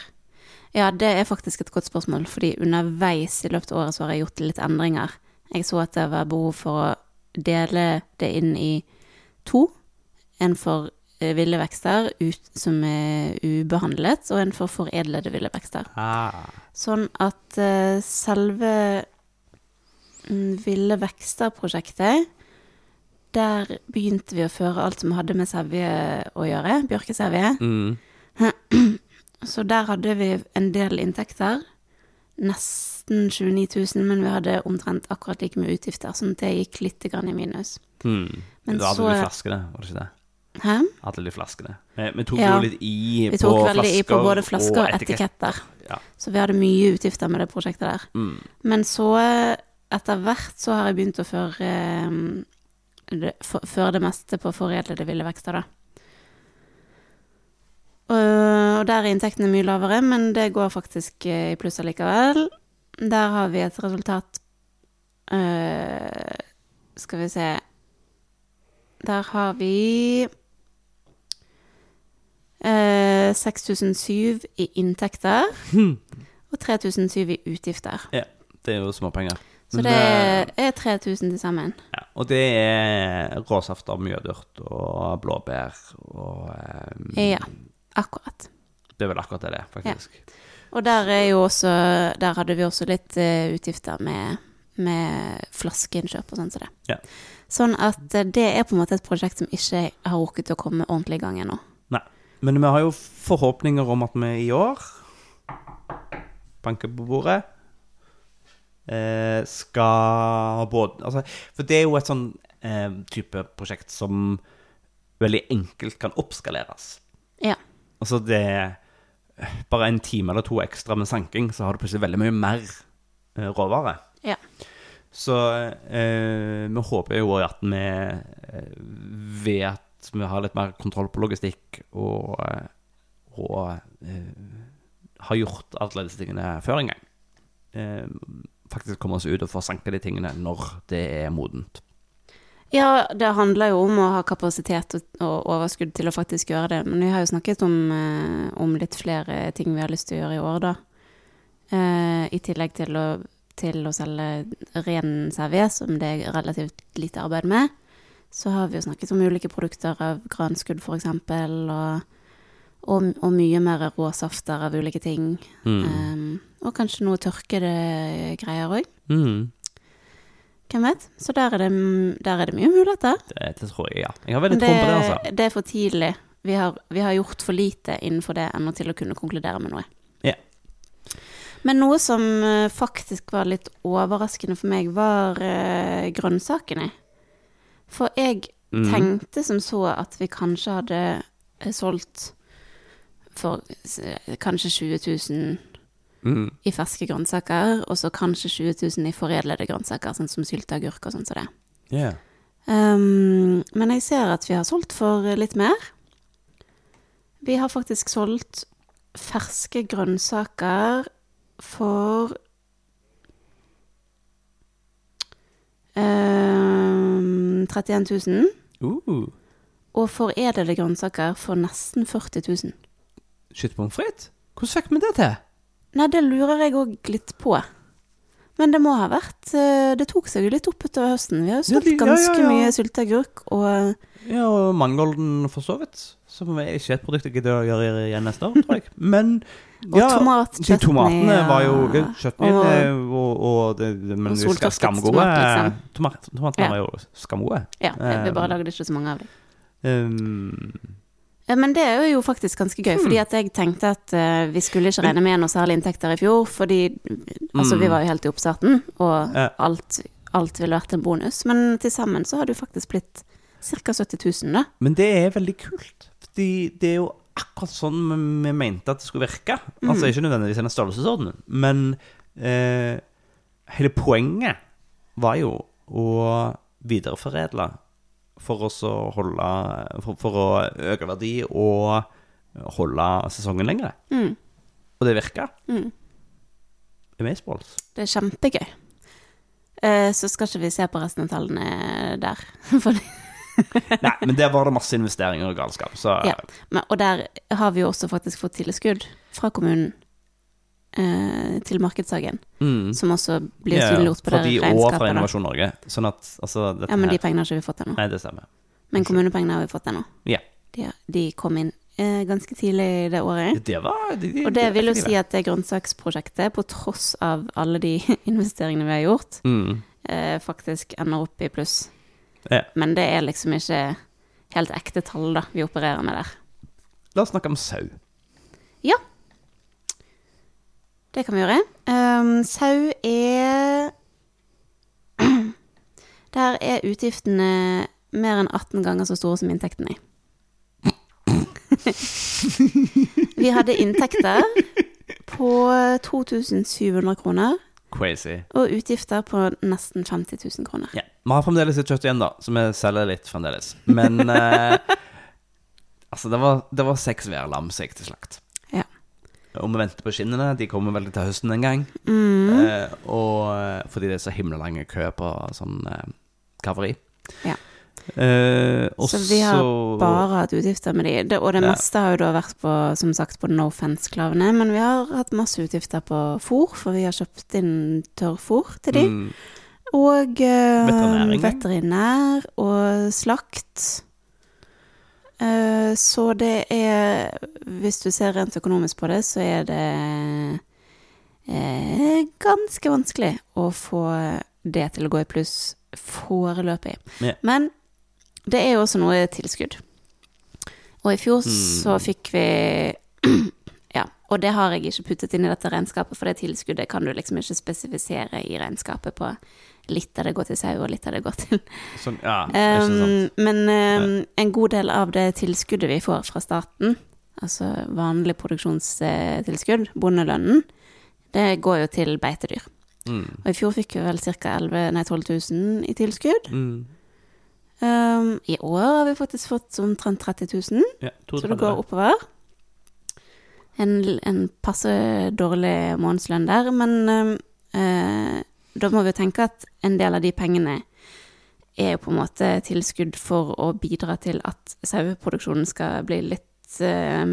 Ja, det er faktisk et godt spørsmål, fordi underveis i løpet av året så har jeg gjort litt endringer. Jeg så at det var behov for å dele det inn i to. En for eh, ville vekster ut, som er ubehandlet, og en for foredlede ville vekster. Ah. Sånn at uh, selve Ville vekster-prosjektet Der begynte vi å føre alt som hadde med sevje å gjøre, bjørkesevje. Mm. Så der hadde vi en del inntekter. Nesten 29 000, men vi hadde omtrent akkurat like mye utgifter, sånn at det gikk litt grann i minus. Mm. Men da hadde så- du flaskene, var det ikke det? Hæ? Hadde de flaskene. Vi, vi tok Ja. jo litt i Vi tok veldig i på både flasker og etikett. etiketter. Ja. Så vi hadde mye utgifter med det prosjektet der. Mm. Men så, etter hvert, så har jeg begynt å føre, eh, det, for, føre det meste på foredlede ville vekster, da. Og, der er inntektene mye lavere, men det går faktisk eh, i pluss allikevel. Der har vi et resultat eh, Skal vi se Der har vi eh, 6007 i inntekter og 3007 i utgifter. ja. Det er jo småpenger. Så det er 3000 til sammen. Ja, og det er råsafter, mjødurt og blåbær og um, Ja, akkurat. Det er vel akkurat det det er, faktisk. Og der er jo også Der hadde vi også litt uh, utgifter med, med flaskeinnkjøp og sånn som det. Ja. Sånn at eh, det er på en måte et prosjekt som ikke har rukket å komme ordentlig i gang ennå. Nei. Men vi har jo forhåpninger om at vi i år Banker på bordet. Eh, skal både Altså, for det er jo et sånn eh, type prosjekt som veldig enkelt kan oppskaleres. Ja. Altså det Bare en time eller to ekstra med sanking, så har du plutselig veldig mye mer eh, råvare. Ja. Så eh, vi håper jo at vi eh, ved at vi har litt mer kontroll på logistikk og, eh, og har gjort alle disse tingene før en gang, faktisk komme oss ut og få sanka de tingene når det er modent. Ja, det handler jo om å ha kapasitet og, overskudd til å faktisk gjøre det. Men vi har jo snakket om, eh, om litt flere ting vi har lyst til å gjøre i år, da. Eh, I tillegg til å, til å selge ren servé, som det er relativt lite arbeid med. Så har vi jo snakket om ulike produkter av granskudd, eksempel, og, og, og mye mer råsafter av ulike ting. Mm. Um, og kanskje noe tørkede greier òg. Mm. Hvem vet? Så der er det, der er det mye muligheter. Det, det tror jeg, ja. Jeg har veldig Det, tro på det, altså. det er for tidlig. Vi har, vi har gjort for lite innenfor det ennå til å kunne konkludere med noe. Ja. Men noe som eh, faktisk var litt overraskende for meg, var uh, grønnsakene. For jeg mm. tenkte som så at vi kanskje hadde eh, solgt for kanskje 20 000 Mm. i ferske grønnsaker, og så kanskje 20 000 i foredlede grønnsaker, sånn som sylteagurk og sånn som det. Yeah. Um, men jeg ser at vi har solgt for litt mer. Vi har faktisk solgt ferske grønnsaker for um, 31 000. Uh. Og foredlede grønnsaker for nesten 40 000. Shit pommes frites? Hvordan fikk vi det til? Nei, det lurer jeg òg litt på. Men det må ha vært eh, Det tok seg jo litt opp utover høsten. Vi har jo solgt ja, ganske ja, ja. mye sylteagurk, og Ja, og mangolden for så vidt. Som er ikke et produkt jeg gidder å gjøre igjen neste år, tror jeg. Men Og ja, tomatchutney, De tomatene var jo Chutneyen Og- og, og, det, Men Og soltørket skamgode. tomat, liksom. Tomat, tomatene var jo skamgode. Ja, vi Eh, bare lagde ikke så mange av dem. Um, Men det er jo faktisk ganske gøy, mm. fordi at jeg tenkte at uh, vi skulle ikke regne med noe særlig inntekter i fjor, fordi altså, vi Mm. var jo helt i oppstarten, og Ja. alt, alt ville vært en bonus. Men til sammen så har det jo faktisk blitt ca. 70 000, da. men det er veldig kult. Fordi det er jo akkurat sånn vi mente at det skulle virke. Mm. Altså ikke nødvendigvis en størrelsesorden, men eh, hele poenget var jo å videreforedle for oss å holde for, for å øke verdi og holde sesongen lengre. Mm. Og det virka. Mm. Amazeballs. Det er kjempegøy. Eh, så skal ikke vi se på resten av tallene der. Nei, men der var det masse investeringer og galskap, så Ja. men, og der har vi jo også faktisk fått tilskudd fra kommunen eh, til markedshagen, mm. som også blir Ja, synliggjort på fra det de og fra Innovasjon Norge. Sånn at altså Ja, men de pengene har ikke vi fått ennå. Nei, det stemmer. Men kommunepengene har vi fått ennå. Ja. De, de kom inn eh, ganske tidlig det året. Det var de, de, Og det vil jo si at det grønnsaksprosjektet, på tross av alle de investeringene vi har gjort, mm. eh, faktisk ender opp i pluss. Ja. Men det er liksom ikke helt ekte tall da vi opererer med der. La oss snakke om sau. Ja. Det kan vi gjøre. Um, sau er Der er utgiftene mer enn 18 ganger så store som inntektene. vi hadde inntekter på 2700 kroner Crazy. og utgifter på nesten 50 000 kroner. Ja. Vi har fremdeles litt kjøtt igjen, da, så vi selger litt fremdeles. Men eh, Altså, det var, det var seks værlam som gikk til slakt. Og vi venter på skinnene. De kommer vel til høsten en gang. Mm. Eh, og eh, fordi det er så himla lang kø på sånn eh, kaveri. Ja. Eh, Så vi har bare hatt utgifter med de. Det, og det Ja. meste har jo da vært på, som sagt, på no fence-klavene. Men vi har hatt masse utgifter på fôr, for vi har kjøpt inn tørrfôr til de. Mm, Og eh, veterinær og slakt. Eh, så det er Hvis du ser rent økonomisk på det, så er det eh, ganske vanskelig å få det til å gå i pluss foreløpig. Ja. Men det er jo også noe tilskudd. Og i fjor så Mm. fikk vi Ja, og det har jeg ikke puttet inn i dette regnskapet, for det tilskuddet kan du liksom ikke spesifisere i regnskapet på litt av det går til sau, og litt av det går til sånn, ja. Um, Men um, en god del av det tilskuddet vi får fra staten, altså vanlig produksjonstilskudd, bondelønnen, det går jo til beitedyr. Mm. Og i fjor fikk vi vel ca. 12 000 i tilskudd. Mm. Um, I år har vi faktisk fått omtrent 30 000, Ja, så det går oppover. En, en passe dårlig månedslønn der, men eh, da må vi jo tenke at en del av de pengene er jo på en måte tilskudd for å bidra til at saueproduksjonen skal bli litt eh,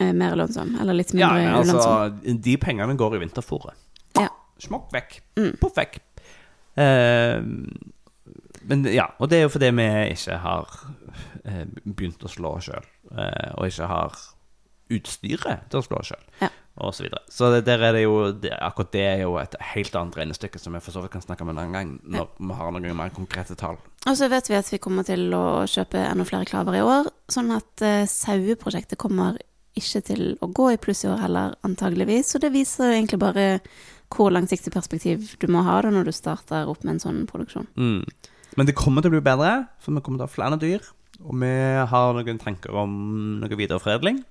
mer lønnsom, eller litt mindre mindre ja, altså, lønnsom. de pengene går i vinterfôret. Ja. Smokk vekk. Mm. Poff vekk. Uh, men ja, og det er jo fordi vi ikke har eh, begynt å slå sjøl, eh, og ikke har utstyret til å slå sjøl, Ja. Og så videre. Så det, der er det jo det, Akkurat det er jo et helt annet regnestykke som vi for så vidt kan snakke om en annen gang, når vi har noen mer konkrete tall. Og så vet vi at vi kommer til å kjøpe enda flere klaver i år, sånn at uh, saueprosjektet kommer ikke til å gå i pluss i år heller, antageligvis. Så det viser jo egentlig bare hvor langsiktig perspektiv du må ha da når du starter opp med en sånn produksjon. Mm. Men det kommer til å bli bedre, for vi kommer til å ha flere dyr. Og vi har noen tanker om noe videreforedling.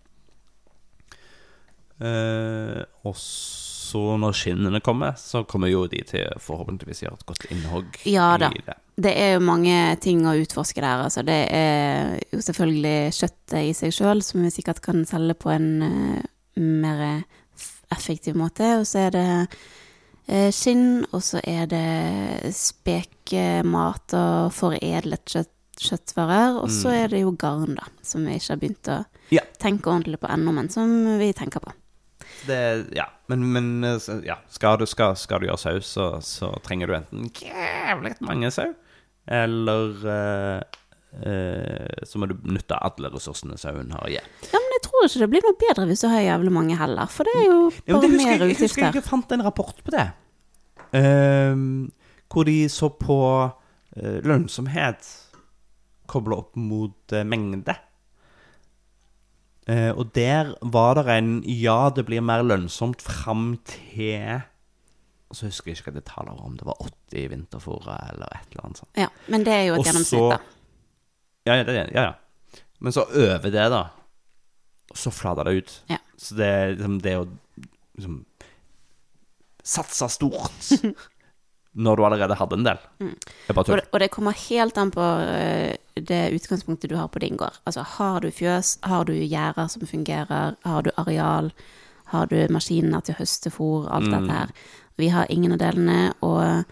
Eh, og så, når skinnene kommer, så kommer jo de til forhåpentligvis gjøre et godt innhogg Ja da. i det. Det er jo mange ting å utforske der. Altså. Det er jo selvfølgelig kjøttet i seg sjøl, som vi sikkert kan selge på en uh, mer effektiv måte. Og så er det uh, skinn, og så er det spekemat og foredlet kjøtt, kjøttvarer. Og så Mm. er det jo garn, da, som vi ikke har begynt å Ja. tenke ordentlig på ennå, men som vi tenker på. Det, ja. Men, men ja. Skal, du, skal, skal du gjøre saus, så, så trenger du enten jævlig mange sau, eller uh, uh, så må du nytte alle ressursene sauen har. Ja. Ja, men jeg tror ikke det blir noe bedre hvis du har jævlig mange heller, for det er jo Ja, bare husker mer utgifter. jeg husker jeg, jeg fant en rapport på det. uh, hvor de så på eh, lønnsomhet kobla opp mot mengde. Eh, og der var det en Ja, det blir mer lønnsomt fram til Og så husker jeg ikke hva det tallet var, om det var 80 i vinterfôret eller et eller annet sånt. Ja, men det er jo et Og gjennomsnitt, da. Ja, ja, det, ja, ja. Men så over det, da, så flater det ut. Ja. Så det liksom det å liksom Satse stort når du allerede hadde en del. Bare Og det, og det kommer helt an på eh, det utgangspunktet du har på din gård. Altså, har du fjøs, har du gjerder som fungerer, har du areal, har du maskiner til høstefôr, alt dette her. Vi har ingen av delene, og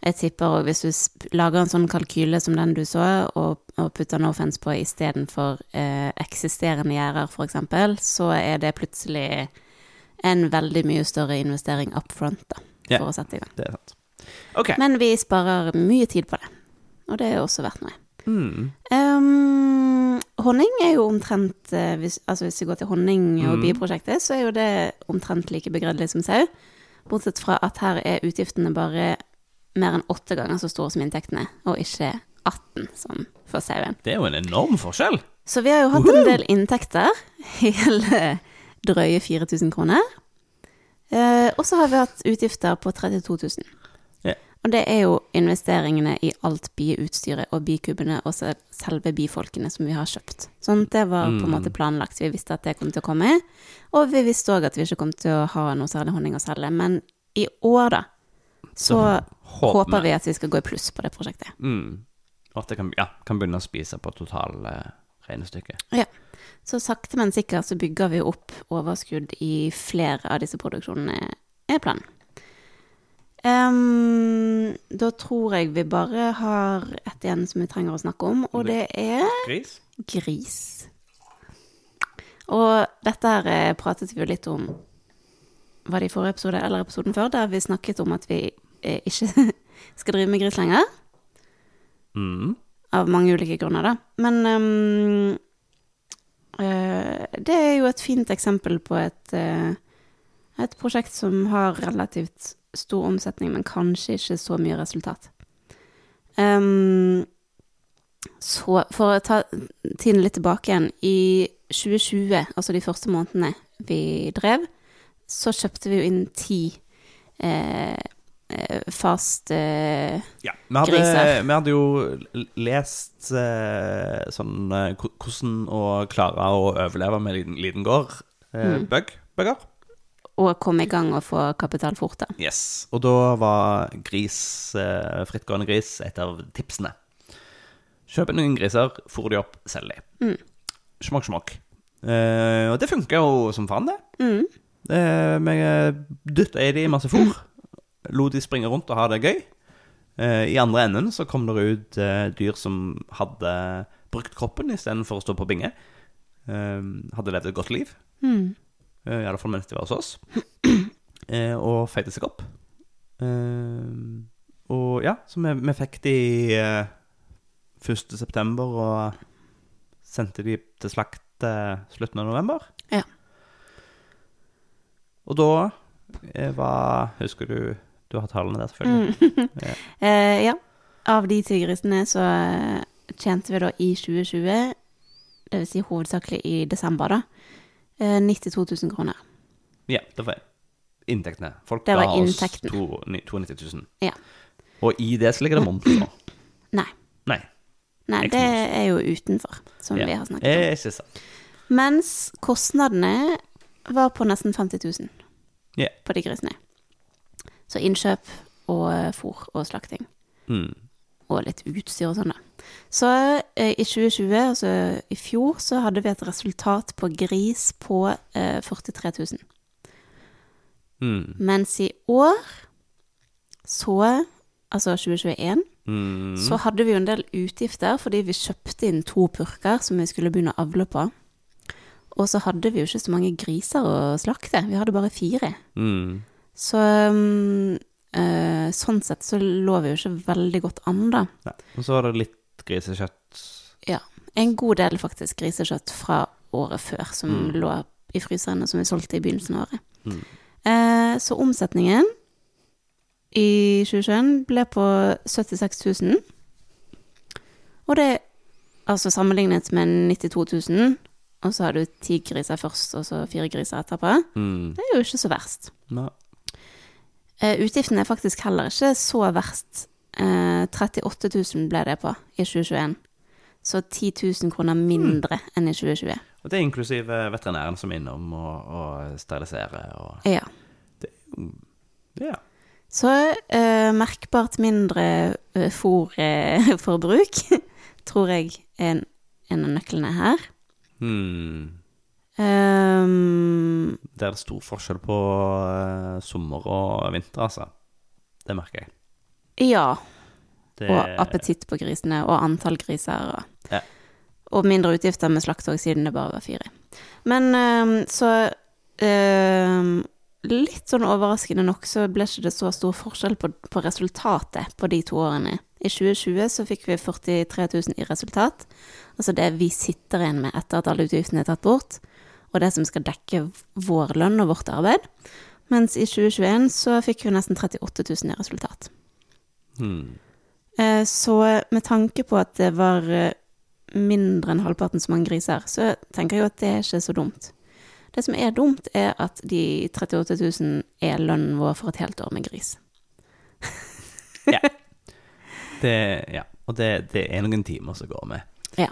jeg tipper også hvis du lager en sånn kalkyle som den du så, og, og putter offense på istedenfor eh, eksisterende gjerder, eksempel, så er det plutselig en veldig mye større investering up front, da, for for å sette i gang. Det er sant. OK. Men vi sparer mye tid på det, og det er også verdt noe. Mm. Um, honning er jo omtrent eh, hvis, Altså hvis vi går til honning- og Mm. bieprosjektet, så er jo det omtrent like begredelig som sau. Bortsett fra at her er utgiftene bare mer enn åtte ganger så store som inntektene, og ikke 18 som for sauen. Det er jo en enorm forskjell. Så vi har jo hatt en del inntekter, hele drøye 4000 kroner. Uh, og så har vi hatt utgifter på 32 000. Ja. Og det er jo investeringene i alt bieutstyret og bikubene og selve bifolkene som vi har kjøpt. Sånn, det var på en Mm. måte planlagt. Vi visste at det kom til å komme. Og vi visste òg at vi ikke kom til å ha noe særlig honning å selge. Men i år, da, så håper vi at vi skal gå i pluss på det prosjektet. Mm. Og at det kan, ja, kan begynne å spise på totalregnestykket. Ja. Så sakte, men sikkert så bygger vi opp overskudd i flere av disse produksjonene, er planen. Ehm, da tror jeg vi bare har ett igjen som vi trenger å snakke om, og det er Gris? gris. Og dette her eh, pratet vi jo litt om Var det i forrige episode eller episoden før, der vi snakket om at vi eh, ikke skal drive med gris lenger. Mm. Av mange ulike grunner, da. Men um, uh, det er jo et fint eksempel på et, uh, et prosjekt som har relativt stor omsetning, men kanskje ikke så mye resultat. Um, så for å ta tiden litt tilbake igjen, i 2020, altså de første månedene vi drev, så kjøpte vi jo inn ti eh, eh, fast eh, Ja. Vi hadde, Griser. vi hadde jo lest eh, sånn eh, hvordan å klare å overleve med liten, liten gård. Eh, Mm. bug, bugger. Og komme i gang og få kapital fort, da. Yes. Og da var gris, eh, frittgående gris, et av tipsene. Kjøp noen griser, fôr de opp, selg de. Mm. Smokk, smokk. Eh, og det funka jo som faen, det. Mm. Eh, Vi dytta i de masse fôr. Lot de springe rundt og ha det gøy. Eh, I andre enden så kom det ut eh, dyr som hadde brukt kroppen istedenfor å stå på binge. Eh, hadde levd et godt liv. Mm. Eh, I alle fall mens de var hos oss. Eh, og feide seg opp. Eh, og ja, så vi, vi fikk de eh, 1. september og sendte de til slakt eh, slutten av november. Ja. Og da var Husker du Du har tallene der, selvfølgelig. Ja. Eh, ja. Av de tigrisene så tjente vi da i 2020, det vil si hovedsakelig i desember, da, 92 000 kroner. ja, det var inntektene. Folk Det var ga oss inntektene. to- ni- 92 000. Ja. Og i det så ligger det moms nå. Nei. Nei. Nei, det er jo utenfor, som vi har snakket om. Eh, Ikke sant. Mens kostnadene var på nesten 50 000 Ja. på de grisene. Så innkjøp og eh, fôr og slakting. Mm. Og litt utstyr og sånn, da. Så eh, i 2020, altså i fjor, så hadde vi et resultat på gris på eh, 43 000. Mm. Mens i år, så Altså 2021, Mm. så hadde vi jo en del utgifter fordi vi kjøpte inn to purker som vi skulle begynne å avle på. Og så hadde vi jo ikke så mange griser å slakte, vi hadde bare fire. Mm. Så mm, eh, sånn sett så lå vi jo ikke veldig godt an, da. Nei. Og så var det litt grisekjøtt. Ja. En god del faktisk grisekjøtt fra året før som Mm. lå i fryseren, og som vi solgte i begynnelsen av året. Mm. Uh, så omsetningen i 2021 ble på 76 000. Og det altså sammenlignet med 92 000, og så har du ti griser først, og så fire griser etterpå. Mm. Det er jo ikke så verst. Nei. Utgiftene er faktisk heller ikke så verst. Eh, 38 000 ble det på i 2021. Så 10 000 kroner mindre enn i 2020. Og det er inklusiv eh, veterinæren som er innom og, og steriliserer og Ja. Ja. Så uh, merkbart mindre fòrforbruk tror jeg er en, en av nøklene her. Hmm. Ehm, Det er stor forskjell på uh, sommer og vinter, altså. Det merker jeg. ja, Det, og appetitt på grisene, og antall griser. Og, Ja. og mindre utgifter med slakt òg, siden det bare var fire. Men um, så um, Litt sånn overraskende nok så ble ikke det så stor forskjell på, på resultatet på de to årene. I 2020 så fikk vi 43 000 i resultat, altså det vi sitter igjen med etter at alle utgiftene er tatt bort, og det som skal dekke vår lønn og vårt arbeid. Mens i 2021 så fikk vi nesten 38 000 i resultat. hmm. Eh, Så med tanke på at det var eh, mindre enn halvparten så mange griser, så tenker jeg jo at det er ikke så dumt. Det som er dumt, er at de 38 000 er lønnen vår for et helt år med gris. Det, ja. Og det, det er noen timer som går med. Ja.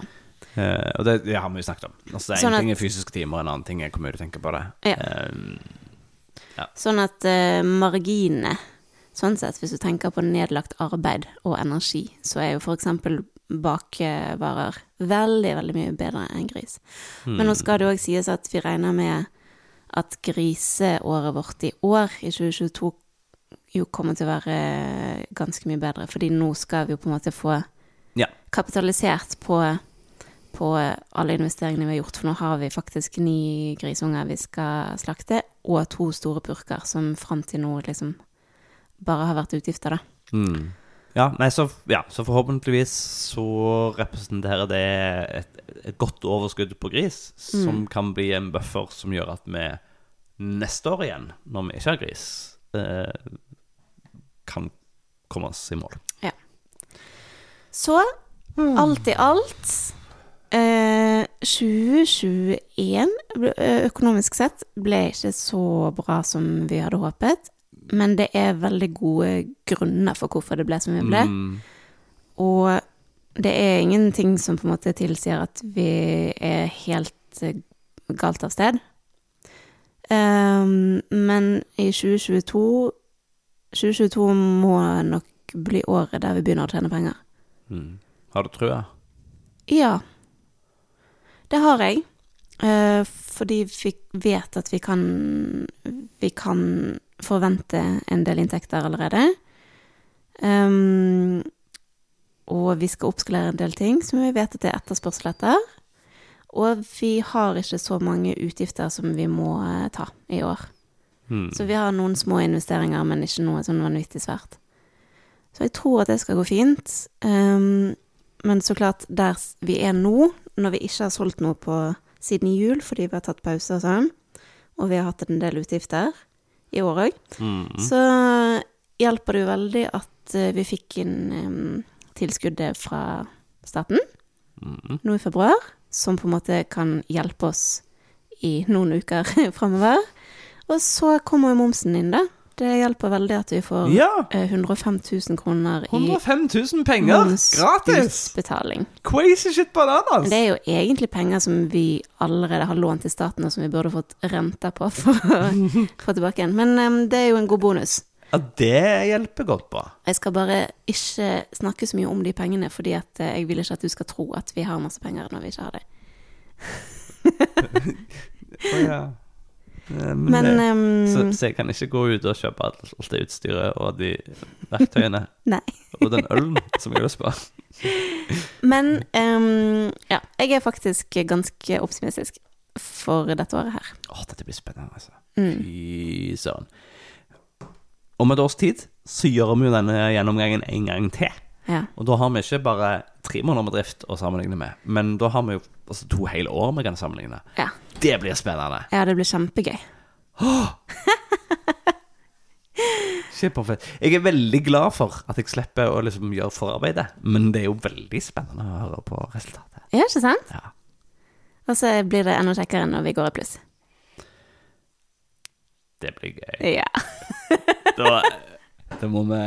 Eh, og det, det har vi jo snakket om. Altså, det er Sånn en ting er fysiske timer, en annen ting er hvor mye du tenker på det. Ja. Eh, Sånn at uh, marginene Sånn sett, hvis du tenker på nedlagt arbeid og energi, så er jo eksempel bakevarer veldig, veldig mye bedre enn gris. Men nå skal det òg sies at vi regner med at griseåret vårt i år, i 2022, jo kommer til å være ganske mye bedre, fordi nå skal vi jo på en måte få Ja. kapitalisert på, på alle investeringene vi har gjort, for nå har vi faktisk ni grisunger vi skal slakte, og to store purker som fram til nå liksom bare har vært utgifter, da. Mm. Ja, nei, så, ja, så forhåpentligvis så representerer det et, et godt overskudd på gris, som kan bli en buffer som gjør at vi neste år igjen, når vi ikke har gris, eh, kan komme oss i mål. Så alt i alt eh, 2021 eh, økonomisk sett ble ikke så bra som vi hadde håpet, men det er veldig gode grunner for hvorfor det ble som det ble. Mm. Og det er ingenting som på en måte tilsier at vi er helt eh, galt av sted. Um, men i 2022 2022 må nok bli året der vi begynner å tjene penger. Mm. Har du trua? Ja, det har jeg. Eh, fordi vi vet at vi kan Vi kan forvente en del inntekter allerede. Um, og vi skal oppskalere en del ting som vi vet at det er etterspørsel etter. Og vi har ikke så mange utgifter som vi må eh, ta i år. Hmm. Så vi har noen små investeringer, men ikke noe sånn vanvittig svært. Så jeg tror at det skal gå fint. Ehm, men så klart, der vi er nå, når vi ikke har solgt noe på siden jul fordi vi har tatt pause og sånn, og vi har hatt en del utgifter i år òg, Mm. så hjelper det jo veldig at eh, vi fikk inn um, tilskuddet fra staten Mm. nå i februar, som på en måte kan hjelpe oss i noen uker framover. Og så kommer jo momsen inn, da. Det hjelper veldig at vi får Ja! eh, 105 000 kroner i 105 000 penger! Gratis! Crazy shit bananas! Det er jo egentlig penger som vi allerede har lånt til staten, og som vi burde fått renta på for å få tilbake igjen. Men um, det er jo en god bonus. Ja, det hjelper godt på. Jeg skal bare ikke snakke så mye om de pengene, fordi at eh, jeg vil ikke at du skal tro at vi har masse penger når vi ikke har det. oh, ja. Eh, Men det- em, så, så jeg kan ikke gå ut og kjøpe alt, det utstyret og de verktøyene Nei. og den ølen som jeg har lyst på. Men um, ja, jeg er faktisk ganske optimistisk. for dette året her. Å, dette blir spennende, altså. Fy søren. Om et års tid så gjør vi jo denne gjennomgangen en gang til. Ja. Og da har vi ikke bare tre måneder med drift å sammenligne med, men da har vi jo altså, to hele år vi kan sammenligne. Ja. Det blir spennende. ja, det blir kjempegøy. Kjempefett. Jeg er veldig glad for at jeg slipper å liksom gjøre forarbeidet, men det er jo veldig spennende å høre på resultatet. Ja, ikke sant? Ja. Og så blir det enda kjekkere når vi går i pluss. Det blir gøy. Ja. Da, da må vi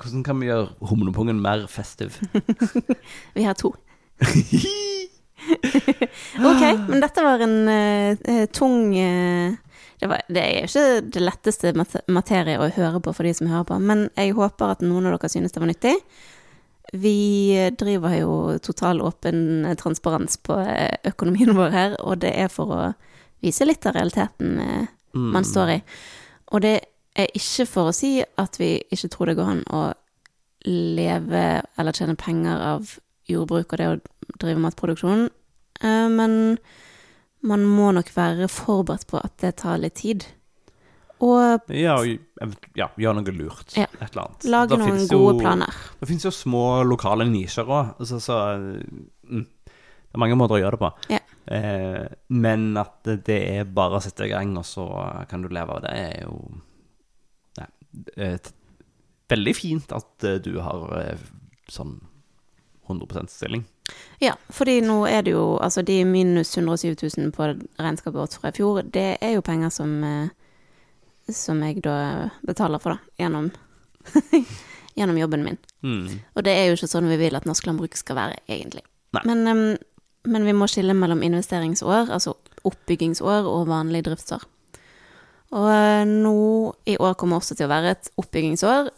Hvordan kan vi gjøre humlepungen mer festiv? Vi har to. ok, men dette var en eh, tung uh, det, var, det er ikke det letteste mat materie å høre på for de som hører på, men jeg håper at noen av dere synes det var nyttig. Vi driver jo total åpen transparens på økonomien vår her, og det er for å vise litt av realiteten eh, man står i. Og det er ikke for å si at vi ikke tror det går an å leve eller tjene penger av jordbruk og det å drive matproduksjon, eh, men man må nok være forberedt på at det tar litt tid. Og Ja, ja gjør noe lurt. Ja. Et eller annet. lage Da noen gode jo, planer. Det finnes jo små lokale nisjer òg, så, så mm, Det er mange måter å gjøre det på. Ja. Eh, men at det- er bare å sette i gang, og så kan du leve av det, er jo Veldig fint at eh, du har eh, sånn 100% stilling. Ja, fordi nå er det jo Altså, de minus 107 000 på regnskapet vårt fra i fjor, det er jo penger som eh, Som jeg da betaler for, da, gjennom Gjennom jobben min. Mm. Og det er jo ikke sånn vi vil at norsk landbruk skal være, egentlig. Men, um, men vi må skille mellom investeringsår, altså oppbyggingsår, og vanlig driftsår. Og eh, nå i år kommer også til å være et oppbyggingsår,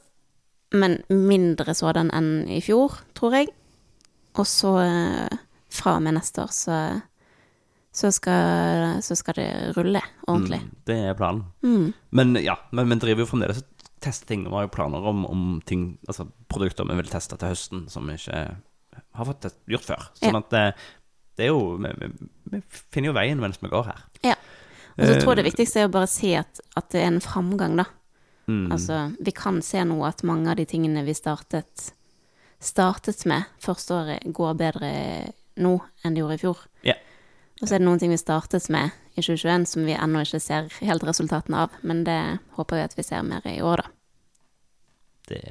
men mindre sådan enn i fjor, tror jeg. Og så eh, fra og med neste år så, så, skal, så skal det rulle ordentlig. Mm, det er planen. Mm. Men ja, men vi driver jo fremdeles og tester ting. Vi har jo planer om, om ting, altså produkter vi vil teste til høsten, som vi ikke har fått gjort før. Sånn Ja. at det, det er jo vi, vi finner jo veien mens vi går her. Ja. Og så tror jeg det Eh, viktigste er å bare se at, at det er en framgang, da. Mm. Altså, vi kan se nå at mange av de tingene vi startet, startet med første året, går bedre nå enn det gjorde i fjor. Ja. Og så er det noen ting vi startet med i 2021 som vi ennå ikke ser helt resultatene av, men det håper vi at vi ser mer i år, da. det,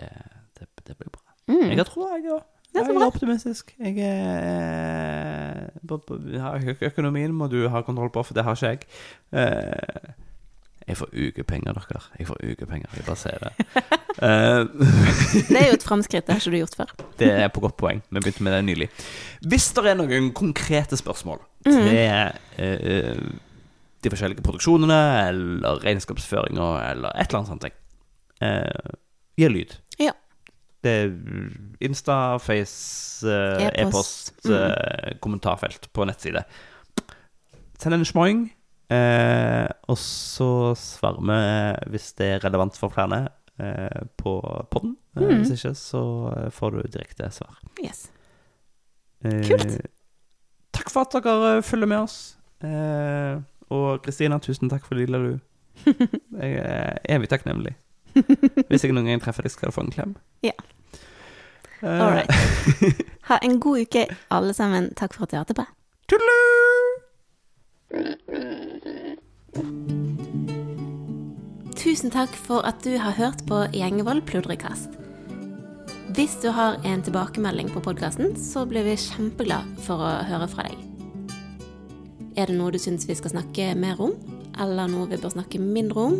det, det blir bra. Mm. Jeg har troa, jeg òg. Jeg er optimistisk. Jeg er ø- Økonomien må du ha kontroll på, for det har ikke jeg. Eh, Jeg får ukepenger, dere. Jeg får ukepenger. Jeg bare sier det. Eh, Det er jo et framskritt, det har ikke du gjort før. Det er på godt poeng. Vi begynte med det nylig. Hvis det er noen konkrete spørsmål Mm. til eh, de forskjellige produksjonene, eller regnskapsføringa, eller et eller annet sånt, eh, gi lyd. Ja. Det er Insta, Face, eh, E-post. e-post, eh, kommentarfelt på nettside. Send en smoing, eh, og så svarer vi hvis det er relevant for flere eh, på podden. Mm. Hvis ikke, så får du direkte svar. Yes. Eh, Kult. Takk for at dere følger med oss. Eh, og Kristina, tusen takk for lilla du. Jeg er evig takknemlig. Hvis jeg noen gang treffer deg, skal du få en klem. Ja. Eh, All right. Ha en god uke, alle sammen. Takk for at du hørte på. Tusen takk for at du har hørt på Gjengevold pludrekast. Hvis du har en tilbakemelding på podkasten, så blir vi kjempeglad for å høre fra deg. Er det noe du syns vi skal snakke mer om, eller noe vi bør snakke mindre om,